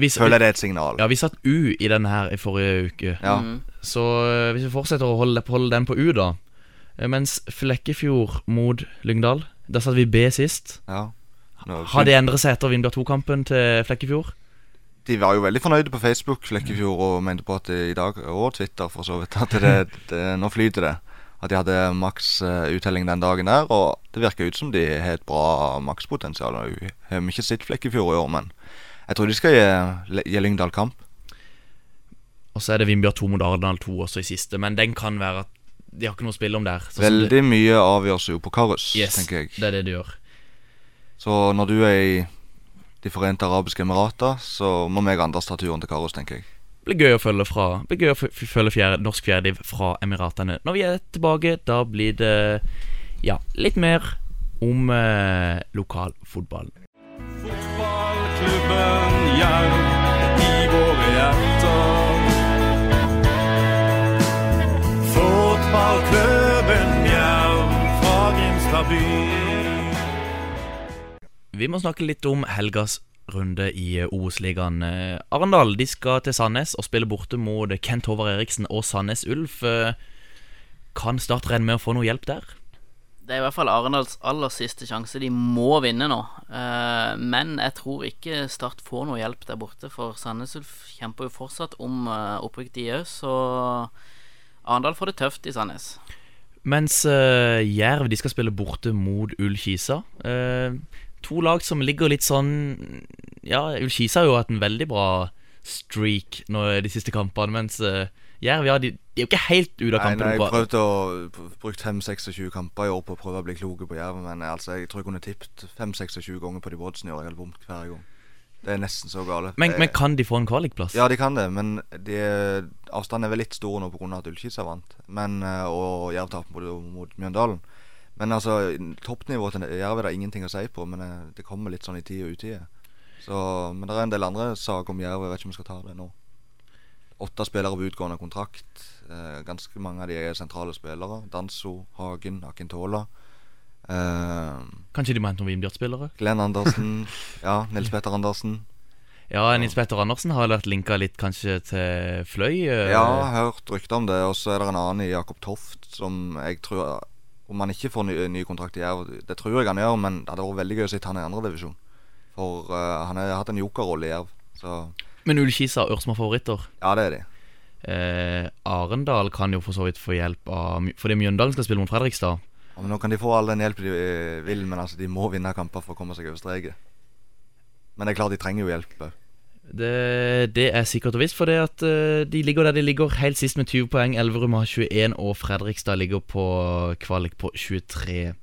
B: hvis,
C: føler jeg det er et signal.
B: ja, vi satt U i denne her i forrige uke.
C: Ja.
E: Mm.
B: Så eh, hvis vi fortsetter å holde, holde den på U, da eh, Mens Flekkefjord mot Lyngdal, der satt vi B sist.
C: ja. Nå-
B: Har det endret seg etter Vindbjørn 2-kampen til Flekkefjord?
C: De var jo veldig fornøyde på Facebook Flekkefjord og mente på at det i dag, og Twitter for så vidt, at det, det, nå flyter det. At de hadde maks uttelling den dagen der, og det virker ut som de har et bra makspotensial. Vi har ikke sett Flekkefjord i år, men jeg tror de skal gi, gi Lyngdal kamp.
B: Og så er det Vindbjørn 2 mot Arendal 2 også i siste, men den kan være at de har ikke noe å spille om der. Det-
C: Veldig mye avgjøres jo på Karus,
B: yes,
C: tenker jeg.
B: Det er det de gjør.
C: Så når du er i De forente arabiske emirater, så må meg og Anders ta turen til Karus, tenker jeg.
B: Blir gøy å følge fra blir gøy å følge fjerde, norsk fjerdediv fra Emiratene. Når vi er tilbake, da blir det ja, litt mer om eh, lokal fotball.
H: Fotballklubben Jerv i våre hjerter. Fotballklubben Jerv fra Grimstad by.
B: Vi må snakke litt om helgas runde i eh, Obos-ligaen. Eh, Arendal de skal til Sandnes og spille borte mot Kent Håvard Eriksen og Sandnes Ulf. Eh, Kan Start regne med å få noe hjelp der?
E: Det er i hvert fall Arendals aller siste sjanse. De må vinne nå. Eh, men jeg tror ikke Start får noe hjelp der borte, for Sandnes Ulf kjemper jo fortsatt om uh, opprykk, de òg, så Arendal får det tøft i Sandnes.
B: Mens uh, Jerv de skal spille borte mot Ull-Kisa. Eh, to lag som ligger litt sånn Ja, Ull-Kisa har jo hatt en veldig bra streak nå de siste kampene, mens eh, Jerv ja, de, de er jo ikke helt ute av
C: Nei, nei, jeg prøvde å brukt 5-26 kamper i år på å prøve å bli kloke på Jerv, men altså, jeg tror jeg kunne tippet 5-26 ganger på de Brodsene i år. Jeg hadde bomt hver gang. Det er nesten så gale.
B: men, men kan de få en kvalikplass?
C: Ja, de kan det, men de, avstanden er vel litt stor nå pga. at Ullkisa vant. Men, eh, og Jerv tapte mot, mot Mjøndalen. Men altså, toppnivået til Jerv er det ingenting å si på, men eh, det kommer litt sånn i tid og utide. Så, men det er en del andre saker om Jerv, jeg vet ikke om vi skal ta det nå. Åtte spillere på utgående kontrakt. Eh, ganske mange av de er sentrale spillere. Danso, Hagen, Akintola. Eh,
B: Kanskje de må hente noen Vindbjart-spillere?
C: Glenn Andersen. ja, Nils Petter Andersen.
B: Ja, Nils Petter Andersen har vært linka litt kanskje til Fløy. eh,
C: Ja, jeg har hørt rykter om det. Og så er det en annen i Jakob Toft som jeg tror Om han ikke får ny, ny kontrakt i Jerv, det tror jeg han gjør, men det hadde vært veldig gøy å se han i andredivisjon. For uh, han har hatt en jokerrolle i Jerv. Så
B: Men Ullkisa og Ørsma favoritter.
C: ja, det er de.
B: Eh, Arendal kan jo for så vidt få hjelp av Fordi Mjøndalen skal spille mot Fredrikstad.
C: Ja, men Nå kan de få all den hjelp de eh, vil, men altså de må vinne kamper for å komme seg over streken. Men det er klart de trenger jo hjelp òg.
B: Det, det er sikkert og visst, for det at eh, de ligger der de ligger helt sist med 20 poeng. Elverum har 21, og Fredrikstad ligger på kvalik på 23.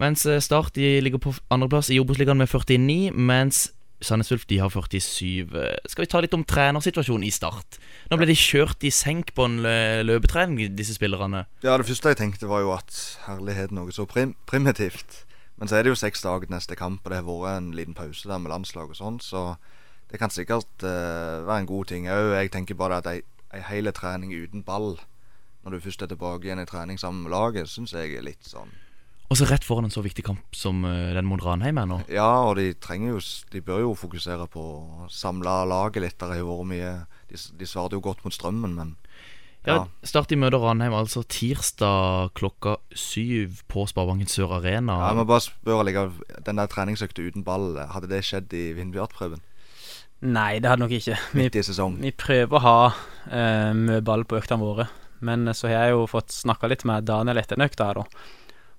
B: Mens eh, Start de ligger på andreplass i Obos-ligaen med 49, mens Sandnes Ulf de har 47. Eh, Skal vi ta litt om trenersituasjonen i Start? Nå ble de kjørt i senk på en løpetrening, disse spillerne.
C: Ja, det første jeg tenkte var jo at herlighet, noe så prim primitivt. Men så er det jo seks dager neste kamp, og det har vært en liten pause der med landslag og sånn, så det kan sikkert uh, være en god ting òg. Jeg tenker bare at ei, ei hele trening uten ball, når du først er tilbake igjen i trening sammen med laget, syns jeg er litt sånn
B: Og så rett foran en så viktig kamp som uh, den mot Ranheim er nå.
C: Ja, og de trenger jo De bør jo fokusere på å samle laget litt. Der har vært mye De, de svarte jo godt mot strømmen, men
B: Ja,
C: ja.
B: Start i møter Ranheim altså tirsdag klokka syv på Sparebanken Sør Arena.
C: Ja, jeg må bare spørre Den der treningsøkta uten ball, hadde det skjedd i Vindbjart-prøven?
D: Nei, det hadde nok ikke. Vi,
C: Midt i sesong?
D: vi prøver å ha eh, mye ball på øktene våre. Men så har jeg jo fått snakka litt med Daniel etter den økta her, da.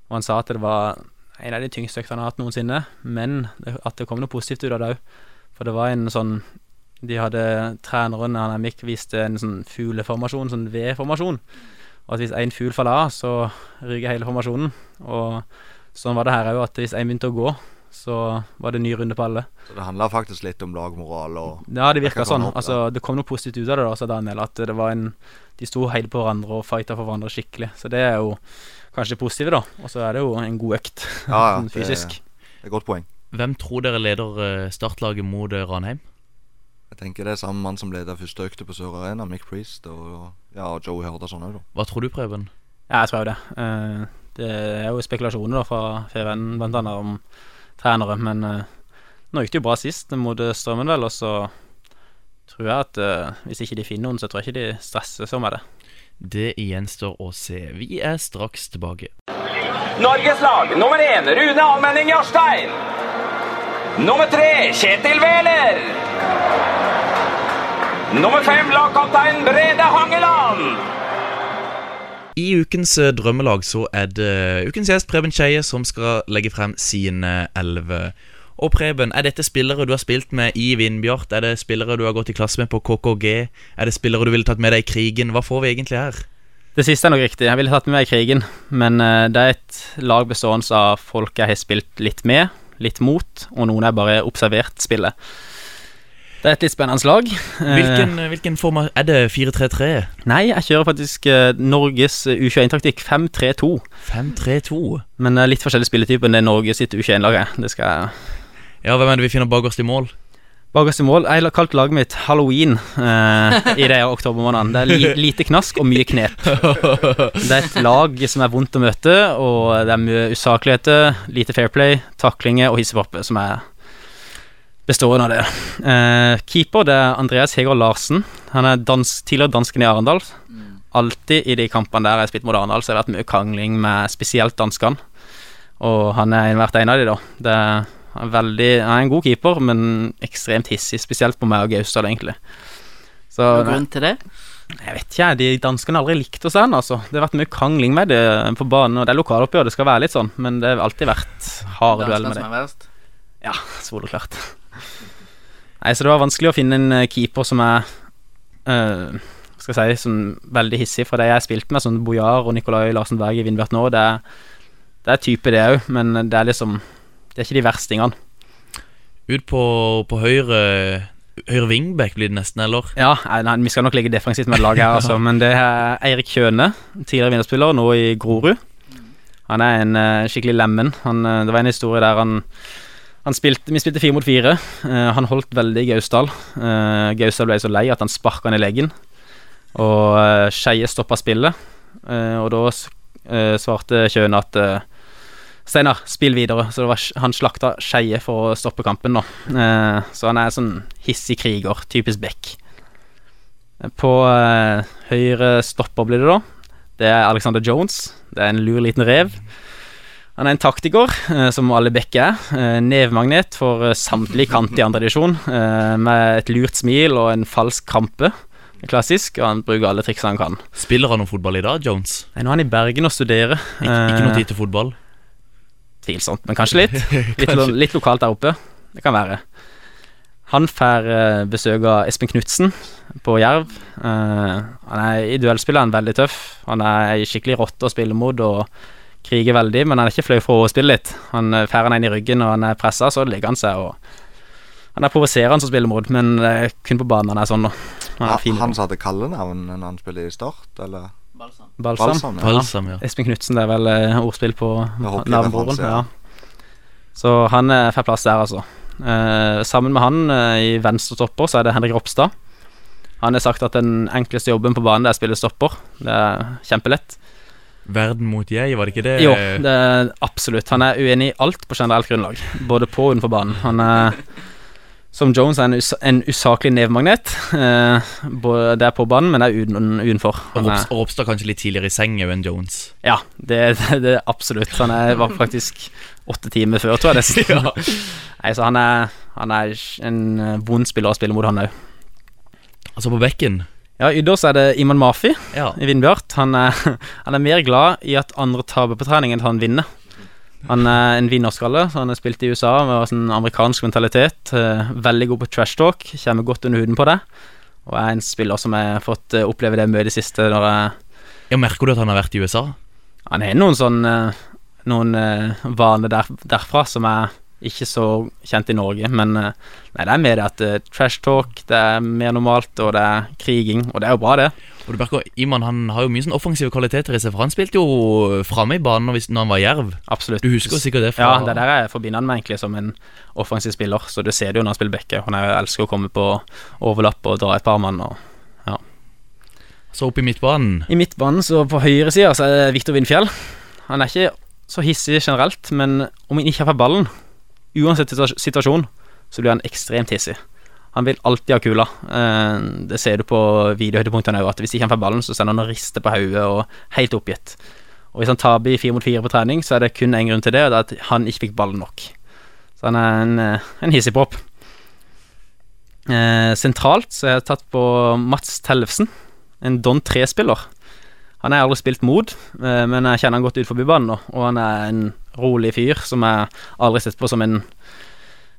D: Og han sa at det var en av de tyngste øktene han har hatt noensinne. Men at det kom noe positivt ut av det òg. For det var en sånn De hadde treneren, han Mick, viste en sånn fugleformasjon, sånn V-formasjon. Og at hvis én fugl faller av, så ryker hele formasjonen. Og sånn var det her òg, at hvis én begynte å gå, så var det en ny runde på alle.
C: Så det handla faktisk litt om lagmoral og
D: Ja, det virka sånn. Altså, det kom noe positivt ut av det, da, sa Daniel. At det var en De sto hele på hverandre og fighta for hverandre skikkelig. Så det er jo kanskje det positive, da. Og så er det jo en god økt
C: Ja, ja,
D: sånn fysisk.
C: Det, det er et godt poeng.
B: Hvem tror dere leder eh, startlaget mot eh, Ranheim?
C: Jeg tenker det er samme mann som leder første økte på Sør Arena, Mick Priest, og, ja, og Joe Hørdarsson òg, da.
B: Hva tror du, Preben?
D: Ja, jeg tror jo det. Eh, det er jo spekulasjoner da fra FVN blant annet om trenere, men eh, nå gikk det jo bra sist mot eh, Strømmen, vel, og så tror jeg at uh, hvis ikke de finner noen, så tror jeg ikke de stresser så med det.
B: Det gjenstår å se. Vi er straks tilbake.
I: Norges lag nummer én Rune Almenning Jarstein. Nummer tre Kjetil Wæler. Nummer fem lagkaptein Brede Hangeland.
B: I ukens eh, drømmelag så er det ukens gjest Preben Skeie som skal legge frem sine elleve. Og Preben, er dette spillere du har spilt med i Vindbjart? Er det spillere du har gått i klasse med på KKG? Er det spillere du ville tatt med deg i krigen? Hva får vi egentlig her?
D: Det siste er nok riktig. Jeg ville tatt med meg i krigen, men eh, det er et lag bestående av folk jeg har spilt litt med, litt mot, og noen jeg bare observert spille. Det er et litt spennende lag. Eh,
B: Hvilken, hvilken form Er det 4-3-3?
D: Nei, jeg kjører faktisk eh, Norges U21-taktikk 5-3-2.
B: 5-3-2?
D: Men det er litt forskjellig spilletype enn det Norge sitt U21-lag er. Det skal jeg
B: Ja, hvem er det vi finner bakerst i mål?
D: Bakerst i mål. Jeg har kalt laget mitt Halloween eh, i de oktobermånedene. Det er li lite knask og mye knep. Det er et lag som er vondt å møte, og det er mye usakligheter, lite fair play, taklinger og hissepappe som er bestående av det. Eh, keeper det er Andreas Heger Larsen. Han er dans tidligere dansken i Arendal. Alltid i de kampene der jeg har spilt mot Arendal, så har det vært mye krangling med spesielt danskene. Og han er hvert en av de, da. Det er er veldig Han er en god keeper, men ekstremt hissig, spesielt på meg og Gausdal, egentlig. Så
E: Noen grunn til det?
D: jeg vet ikke. De danskene har aldri likt oss ennå, altså. Det har vært mye krangling med det på banen, og det er lokaloppgjør, det skal være litt sånn, men det har alltid vært harde dueller
E: Danskene
D: med
E: som
D: det.
E: er verst?
D: Ja, soleklart. Nei, så det var vanskelig å finne en eh, keeper som er uh, skal jeg si, sånn veldig hissig fra det jeg har spilt med, sånn Bojar og Nicolai Larsen Berg i Vindbjart nå. Det er, det er type, det òg, men det er liksom Det er ikke de verstingene.
B: Ut på, på høyre Høyre wingback blir det nesten, eller?
D: Ja, nei, vi skal nok ligge defensivt med et lag her, altså, men det er Eirik Kjøne, tidligere vinnerspiller, nå i Grorud. Han er en eh, skikkelig lemen. Han, det var en historie der han spilte, Vi spilte fire mot fire. Uh, han holdt veldig Gausdal. Uh, Gausdal ble så lei at han sparka ned leggen. Og uh, Skeie stoppa spillet. Uh, og da svarte Kjøne at Steinar, spill videre. Så var, han slakta Skeie for å stoppe kampen. Eh, så han er sånn hissig kriger. Typisk Beck. På høyre stopper blir det da. Det er Alexander Jones. Det er en lur liten rev. Han er en taktiker, eh, som alle Bekke er. Eh, nevmagnet for eh, samtlig kant i andre divisjon, med et lurt smil og en falsk krampe. Klassisk, og han bruker alle triksene han kan.
B: Spiller han noe fotball i dag, Jones?
D: Nei, Nå er han i Bergen og studerer.
B: Ik ikke noe tid til fotball?
D: Tvilsomt, men kanskje litt. Litt, lo- litt lokalt der oppe. Det kan være. Han får besøk av Espen Knutsen på Jerv. Han er I duellspillet er han veldig tøff. Han er skikkelig rotte å spille mot og kriger veldig, men han er ikke flau for å spille litt. Han eh, Får han en i ryggen og han er pressa, så legger han seg. og Han er provoserende som spiller mot, men er kun på banen han er sånn. da. Han er fin.
C: Han som hadde kallenavn når han spiller i Start, eller?
E: Balsam.
D: Balsam.
C: Balsam, ja.
B: Balsam, ja.
D: Espen Knutsen, det er vel eh, ordspill på
C: Navnbroren
D: navnebroren.
C: ja.
D: Ja. Så han eh, får plass der, altså. Eh, sammen med han eh, i venstre stopper så er det Henrik Ropstad. Han har sagt at den enkleste jobben på banen det er å spille stopper. Det er kjempelett.
B: Verden mot jeg, var det ikke det?
D: Jo, det er absolutt. Han er uenig i alt på generelt grunnlag, både på og utenfor banen. Han er som Jones er en, us en usaklig nevmagnet. Eh, det er på banen, men det er uten, utenfor.
B: Og Ropstad kanskje litt tidligere i seng enn Jones.
D: Ja, det, det, det absolutt. Han er, var faktisk åtte timer før, tror jeg nesten. Nei, så han er, han er en eh, vond spiller å spille mot, han òg.
B: Altså på bekken.
D: Ja, ytterst er det Iman Mafi
B: Ja.
D: i Vindbjart. Han er, han er mer glad i at andre taper på trening enn at han vinner. Han er en vinnerskalle, så han har spilt i USA med sånn amerikansk mentalitet. eh, Veldig god på trash talk, kommer godt under huden på det. Og er en spiller som har fått eh, oppleve det mye i det siste. Når jeg
B: Ja, Merker du at han har vært i USA?
D: Han har noen sånn eh, Noen vaner der, derfra som er ikke så kjent i Norge, men eh, Nei, det er mer det at uh, trash talk, det er mer normalt, og det er kriging, og det er jo bra, det.
B: Og du merker, Iman han har jo mye sånn offensive kvaliteter i seg, for han spilte jo framme i banen når, han var jerv.
D: Absolutt.
B: Du husker sikkert det fra
D: Ja, det er der jeg forbinder han med egentlig som en offensiv spiller, så du ser det jo når han spiller bekke. Han er- elsker å komme på overlapp og dra et par mann. Og ja.
B: Så opp i midtbanen.
D: I midtbanen, så på høyre sida, så er det Viktor Vindfjell. Han er ikke så hissig generelt, men om han ikke har ballen, uansett situa- situasjon, så blir han ekstremt hissig. Han vil alltid ha kula. Eh, det ser du på videohøydepunktene òg, at hvis ikke han får ballen, så sender han og rister på hodet og helt oppgitt. Og hvis han taper i fire mot fire på trening, så er det kun én grunn til det, og det er at han ikke fikk ballen nok. Så han er en, eh, en hissigpropp. Eh, sentralt så har jeg tatt på Mats Tellefsen, en Don 3-spiller. Han har jeg aldri spilt mot, eh, men jeg kjenner han godt ut forbi banen nå, og han er en rolig fyr som jeg aldri har sett på som en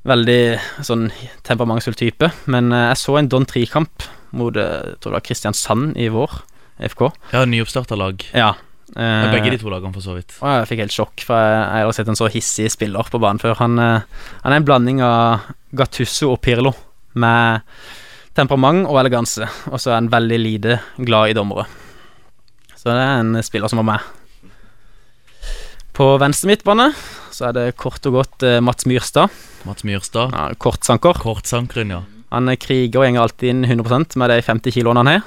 D: veldig sånn temperamentsfull type. Men eh, jeg så en Don Tri-kamp mot eh, jeg tror det var Kristiansand i vår, FK.
B: Ja, nyoppstarta lag.
D: Ja. Eh,
B: Begge de to lagene, for så vidt.
D: og jeg fikk helt sjokk, for jeg, jeg har sett en så hissig spiller på banen før. Han, han er en blanding av Gattusso og Pirlo, med temperament og eleganse. Og så er han veldig lite glad i dommere. Så det er en spiller som var med. På venstre midtbane så er det kort og godt eh, Mats Myrstad.
B: Mats Myrstad.
D: Ja, kortsanker.
B: Kortsankeren, ja.
D: Han er kriger og går alltid inn 100 med de 50 kiloene han har.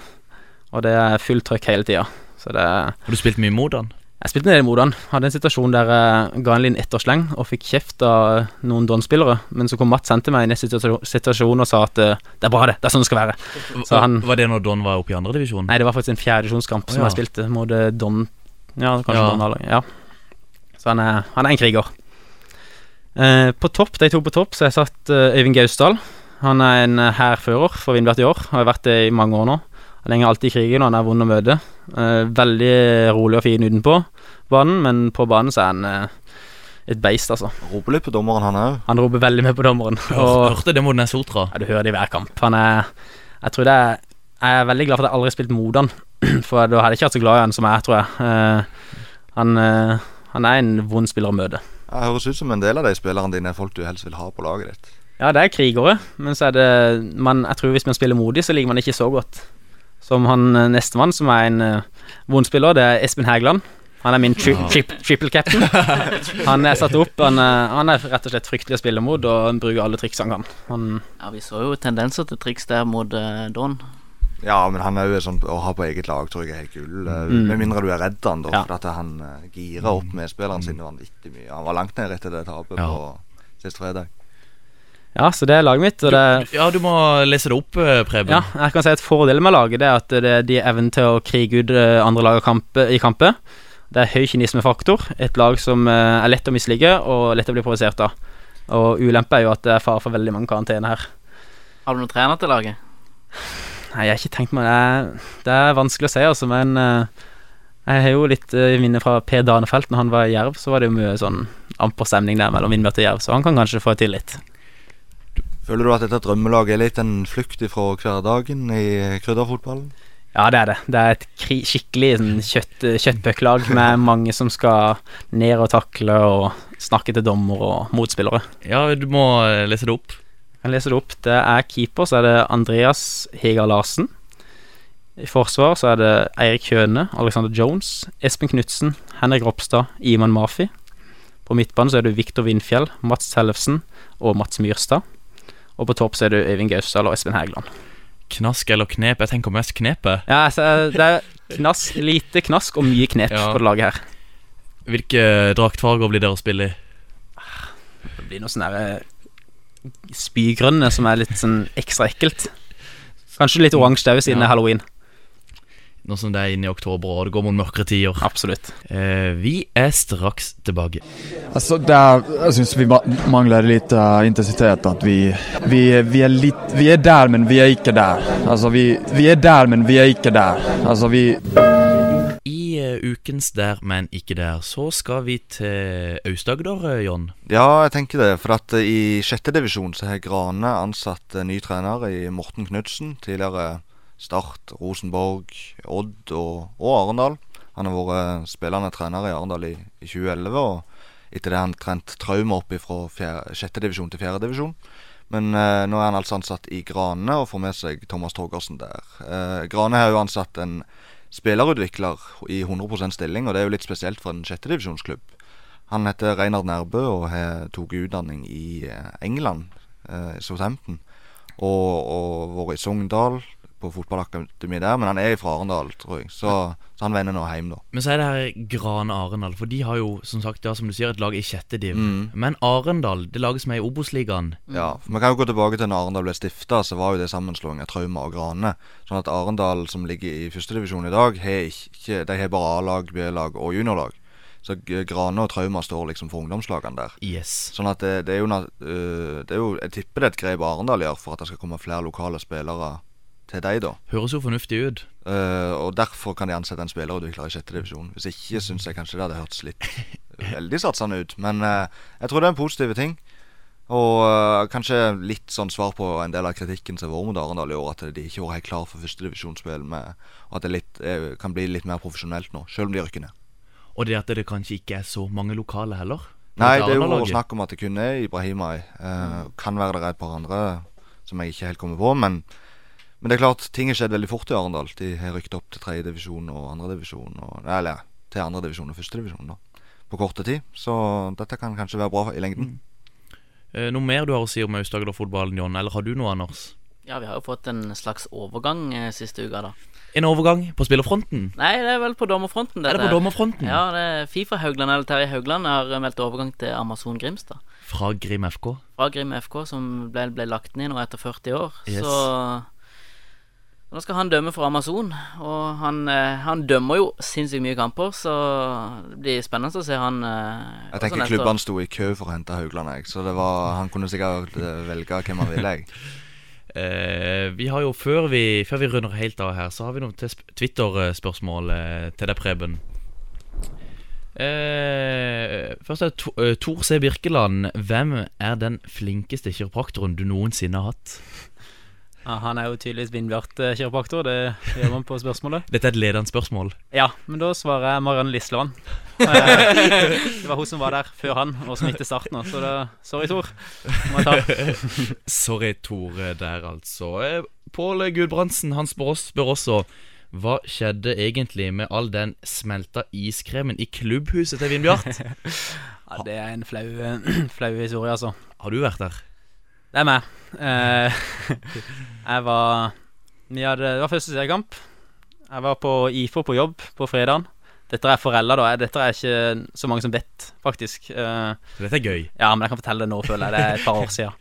D: Og det er fullt trøkk hele tida. Så det
B: Har du spilt mye mot han?
D: Jeg spilte ned i Modan. Hadde en situasjon der jeg ga en liten ettersleng og fikk kjeft av noen Don-spillere. Men så kom Mats hen til meg i neste situasjon og sa at eh, det er bra, det. Det er sånn det skal være. Så han
B: Var det når Don var oppe i andredivisjon?
D: Nei, det var faktisk en fjerdedivisjonskamp som
B: ja.
D: jeg spilte mot eh, Don Ja, kanskje
B: Ja.
D: Don Halle. Ja. Så han er, han er en kriger. Eh, på topp, de to på topp, så har jeg satt eh, Øyvind Gausdal. Han er en eh, hærfører for Vindbjart i år. Har vært det i mange år nå. Han henger alltid i krigen, og han er vond å møte. Eh, veldig rolig og fin utenpå banen, men på banen så er han eh, et beist, altså.
C: Roper litt på dommeren, han òg.
D: Han roper veldig med på dommeren. Og
B: hørte det mot Nesotra.
D: ja, du hører det i hver kamp. Han er Jeg tror det er Jeg er veldig glad for at jeg aldri har spilt mot han, for da hadde jeg ikke vært så glad i han som jeg er, tror jeg. Eh, han, han er en vond spiller å møte.
C: Det høres ut som en del av de spillerne dine er folk du helst vil ha på laget ditt.
D: Ja, det er krigere, men så er det man, Jeg tror hvis man spiller modig, så liker man ikke så godt. Som han eh, nestemann, som er en uh, vond spiller, det er Espen Hægeland. Han er min tri tri triple captain. Han er satt opp. Han er, han er rett og slett fryktelig å spille mot, og han bruker alle triks han kan. Han,
E: Ja, vi så jo tendenser til triks der mot uh, Don.
C: Ja, men han er jo sånn å ha på eget lag, tror jeg er helt gull. eh,
D: Mm.
C: Med mindre du er redd han, da.
D: Ja.
C: For at han uh, girer opp medspillerne sine vanvittig mye. Han var langt ned etter det tapet
B: Ja.
C: på sist fredag.
D: Ja, så det er laget mitt, og det er
B: Ja, du må lese det opp, eh, Preben.
D: Ja, jeg kan si at fordelen med laget det er at det, de har evnen til å krige ut eh, andre lag av i kamper. Det er høy kynismefaktor. Et lag som eh, er lett å mislike og lett å bli provosert av. Og ulempe er jo at det er fare for veldig mange karantene her.
E: Har du noen trener til laget?
D: Nei, jeg har ikke tenkt meg det. Det er vanskelig å si, altså, men eh, jeg har jo litt minner minne fra Per Danefelt. Når han var i Jerv, så var det jo mye sånn amper stemning der mellom Vindbjørn og Jerv, så han kan kanskje få til litt.
C: Føler du at dette drømmelaget er litt en flukt fra hverdagen i krydderfotballen?
D: Ja, det er det. Det er et kri skikkelig sånn, kjøtt, kjøttbøkkelag med mange som skal ned og takle og snakke til dommer og motspillere.
B: Ja, du må eh, lese det opp.
D: Jeg leser lese det opp. Det er keeper, så er det Andreas Hegar Larsen. I forsvar så er det Eirik Kjøne, Alexander Jones, Espen Knutsen, Henrik Ropstad, Iman Mafi. På midtbanen så er det Viktor Vindfjell, Mats Tellefsen og Mats Myrstad. Og på topp så er det Øyvind Gausdal og Espen Hægeland.
B: Knask eller knep? Jeg tenker mest knepet.
D: Ja, altså, det er knask, lite knask og mye knep
B: Ja.
D: på det laget her.
B: Hvilke draktfarger blir dere å spille i?
D: Det blir noe sånn derre spygrønne som er litt sånn ekstra ekkelt. Kanskje litt oransje òg, siden
B: Ja.
D: er halloween.
B: Nå som det er inne i oktober og det går mot mørkere tider.
D: Absolutt.
B: Eh, vi er straks tilbake.
J: Altså, der, jeg syns vi mangler litt lite eh, intensitet. At vi, vi, vi, er litt vi er der, men vi er ikke der. Altså, vi, vi er der, men vi er ikke der. Altså, vi,
B: I eh, ukens Der, men ikke der, så skal vi til Aust-Agder, eh, Jon.
C: Ja, jeg tenker det. For at i sjette divisjon så har Grane ansatt ny trener i Morten Knutsen. Tidligere Start, Rosenborg, Odd og, og Arendal. Han har vært spillende trener i Arendal i, i 2011, og etter det har han trent traumer opp fra sjettedivisjon til fjerdedivisjon. Men eh, nå er han altså ansatt i Grane og får med seg Thomas Torgersen der. Eh, Grane har jo ansatt en spillerutvikler i 100% stilling, og det er jo litt spesielt for en sjettedivisjonsklubb. Han heter Reinhard Nærbø og har tatt utdanning i eh, England, eh, i Southampton. Og, og vært i Sogndal, på fotballakademiet der, men han er fra Arendal, tror jeg. Så, så han vender nå hjem, da.
B: Men så er det her Grane Arendal, for de har jo som sagt, ja, som du sier, et lag i sjette div.
C: Mm.
B: Men Arendal, det laget som er i Obos-ligaen
C: Ja, for Vi kan jo gå tilbake til når Arendal ble stifta, så var jo det sammenslåing av Trauma og Grane. Sånn at Arendal, som ligger i førstedivisjon i dag, har ikke, de har bare A-lag, B-lag og juniorlag. Så Grane og Trauma står liksom for ungdomslagene der.
B: Yes.
C: Sånn at det, det, er jo, øh, det er jo Jeg tipper det er et grep Arendal gjør for at det skal komme flere lokale spillere til deg, da.
B: Høres jo fornuftig ut.
C: Uh, og derfor kan de ansette en spiller og du klarer i sjette divisjon. Hvis ikke syns jeg kanskje det hadde hørtes litt veldig satsende ut. Men uh, jeg tror det er en positiv ting. Og uh, kanskje litt sånn svar på en del av kritikken som har vært mot Arendal i år, at de ikke var helt klar for førstedivisjonsspill, og at det litt, er, kan bli litt mer profesjonelt nå, selv om de rykker ned.
B: Og det at det kanskje ikke er så mange lokale heller.
C: Nei, det er jo snakk om at det kun er Ibrahimai. Eh, kan være det er et par andre som jeg ikke helt kommer på. Men, men det er klart, ting har skjedd veldig fort i Arendal. De har rykket opp til tredjedivisjon og andredivisjon. Eller til andredivisjon og førstedivisjon, da. På korte tid. Så dette kan kanskje være bra i lengden.
B: Eh, Noe mer du har å si om Aust-Agder-fotballen, John? Eller har du noe, Anders?
E: Ja, vi har jo fått en slags overgang eh, siste uka, da.
B: En overgang på spillerfronten?
E: Nei, det er vel på dommerfronten.
B: Er det
E: dette
B: på dommerfronten?
E: Ja, det er Fifa Haugland eller Terje Haugland har meldt overgang til Amazon Grimstad.
B: Fra Grim FK?
E: Fra Grim FK, som ble, ble lagt ned nå etter 40 år.
B: Yes.
E: Så nå skal han dømme for Amazon, og han, eh, han dømmer jo sinnssykt mye kamper, så det blir spennende å se han eh,
C: Jeg tenker klubbene sto i kø for å hente Haugland, jeg. Så det var, han kunne sikkert eh, velge hvem han ville, jeg.
B: Eh, vi har jo, før vi, før vi runder helt av her, så har vi noen Twitter-spørsmål eh, til deg, Preben. Eh, først er det To- Tor C. Birkeland. Hvem er den flinkeste kiropraktoren du noensinne har hatt?
D: Ja, han er jo tydeligvis Vindbjart eh, kiropraktor, det gjør man på spørsmålet.
B: Dette er et ledende spørsmål.
D: Ja, men da svarer jeg Marianne Lislevann. Eh, Det var hun som var der før han, og som til starten. nå, Så da, sorry, Tor.
B: Sorry, Tor, eh, der altså. Pål Gudbrandsen han spør, spør også hva skjedde egentlig med all den smelta iskremen i klubbhuset til Vindbjart?
D: Ja, det er en flau, flau historie, altså.
B: Har du vært der?
D: Det er meg. Eh, jeg var vi hadde, Det var første seriekamp. Jeg var på IFO på jobb på fredagen. Dette er forelda, da. Dette er ikke så mange som vet, faktisk. Eh,
B: Så dette er gøy.
D: ja, men jeg kan fortelle det nå, føler jeg. Det er et par år siden.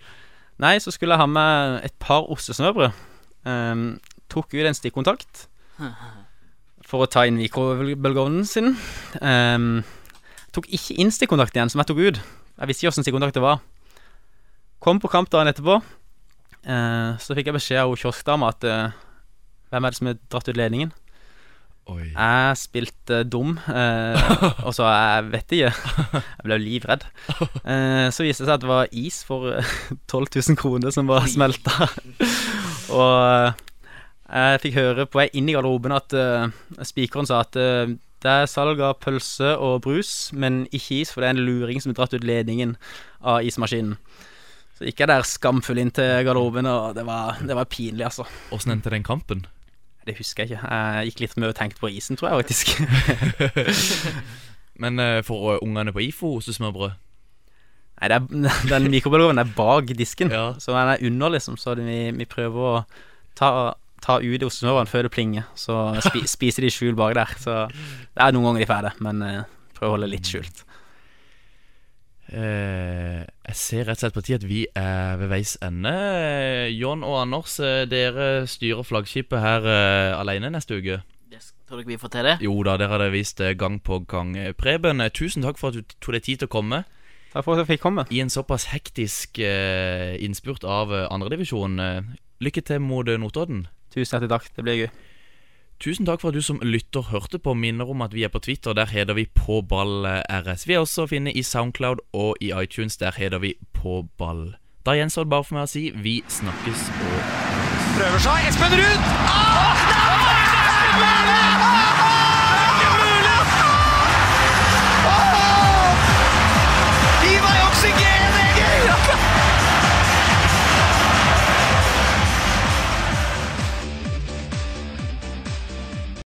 D: Nei, så skulle jeg ha med et par ostesnøbrød. Um, tok ut en stikkontakt for å ta inn mikrobølgeovnen sin. Um, tok ikke inn stikkontakten igjen, som jeg tok ut. Jeg visste ikke åssen stikkontakt det var. Kom på kamp dagen etterpå. Eh, så fikk jeg beskjed av kioskdama at eh, Hvem er det som har dratt ut ledningen?
B: Oi.
D: Jeg spilte dum, eh, og så jeg vet ikke. Jeg ble livredd. Eh, så viste det seg at det var is for eh, 12 000 kroner som var smelta. og eh, jeg fikk høre på vei inn i garderoben at eh, spikeren sa at eh, det er salg av pølse og brus, men ikke is, for det er en luring som har dratt ut ledningen av ismaskinen. Så gikk jeg der skamfull inn til garderoben, og det var, det var pinlig, altså.
B: Åssen endte den kampen?
D: Det husker jeg ikke. Jeg gikk litt med og tenkte på isen, tror jeg faktisk.
B: Men eh, for eh, ungene på IFO ostesmørbrød
D: Nei, er, den mikrobølgeovnen er bak disken,
B: Ja.
D: så den er under, liksom. Så vi, vi prøver å ta, ta ut ostesmørene før det plinger. Så spi, spiser de skjul bak der. Så det er noen ganger de får det, men prøv prøver å holde litt skjult.
B: Eh, jeg ser rett og slett på tid at vi er ved veis ende. Eh, John og Anders, eh, dere styrer flaggskipet her eh, alene neste uke.
E: Det tror du ikke vi får til det?
B: Jo da, dere har det vist gang på gang. Preben, tusen takk for at du tok deg tid til å komme.
D: Takk for at jeg fikk komme.
B: I en såpass hektisk eh, innspurt av andredivisjon. Eh, lykke til mot Notodden.
D: Tusen hjertelig takk. Det blir gøy.
B: Tusen takk for at du som lytter hørte på. Minner om at vi er på Twitter. Der heter vi På ball eh, RS. Vi er også å finne i Soundcloud og i iTunes. Der heter vi Påball. Da gjenstår det bare for meg å si vi snakkes og
H: Prøver seg. Espen Ruud! Ah!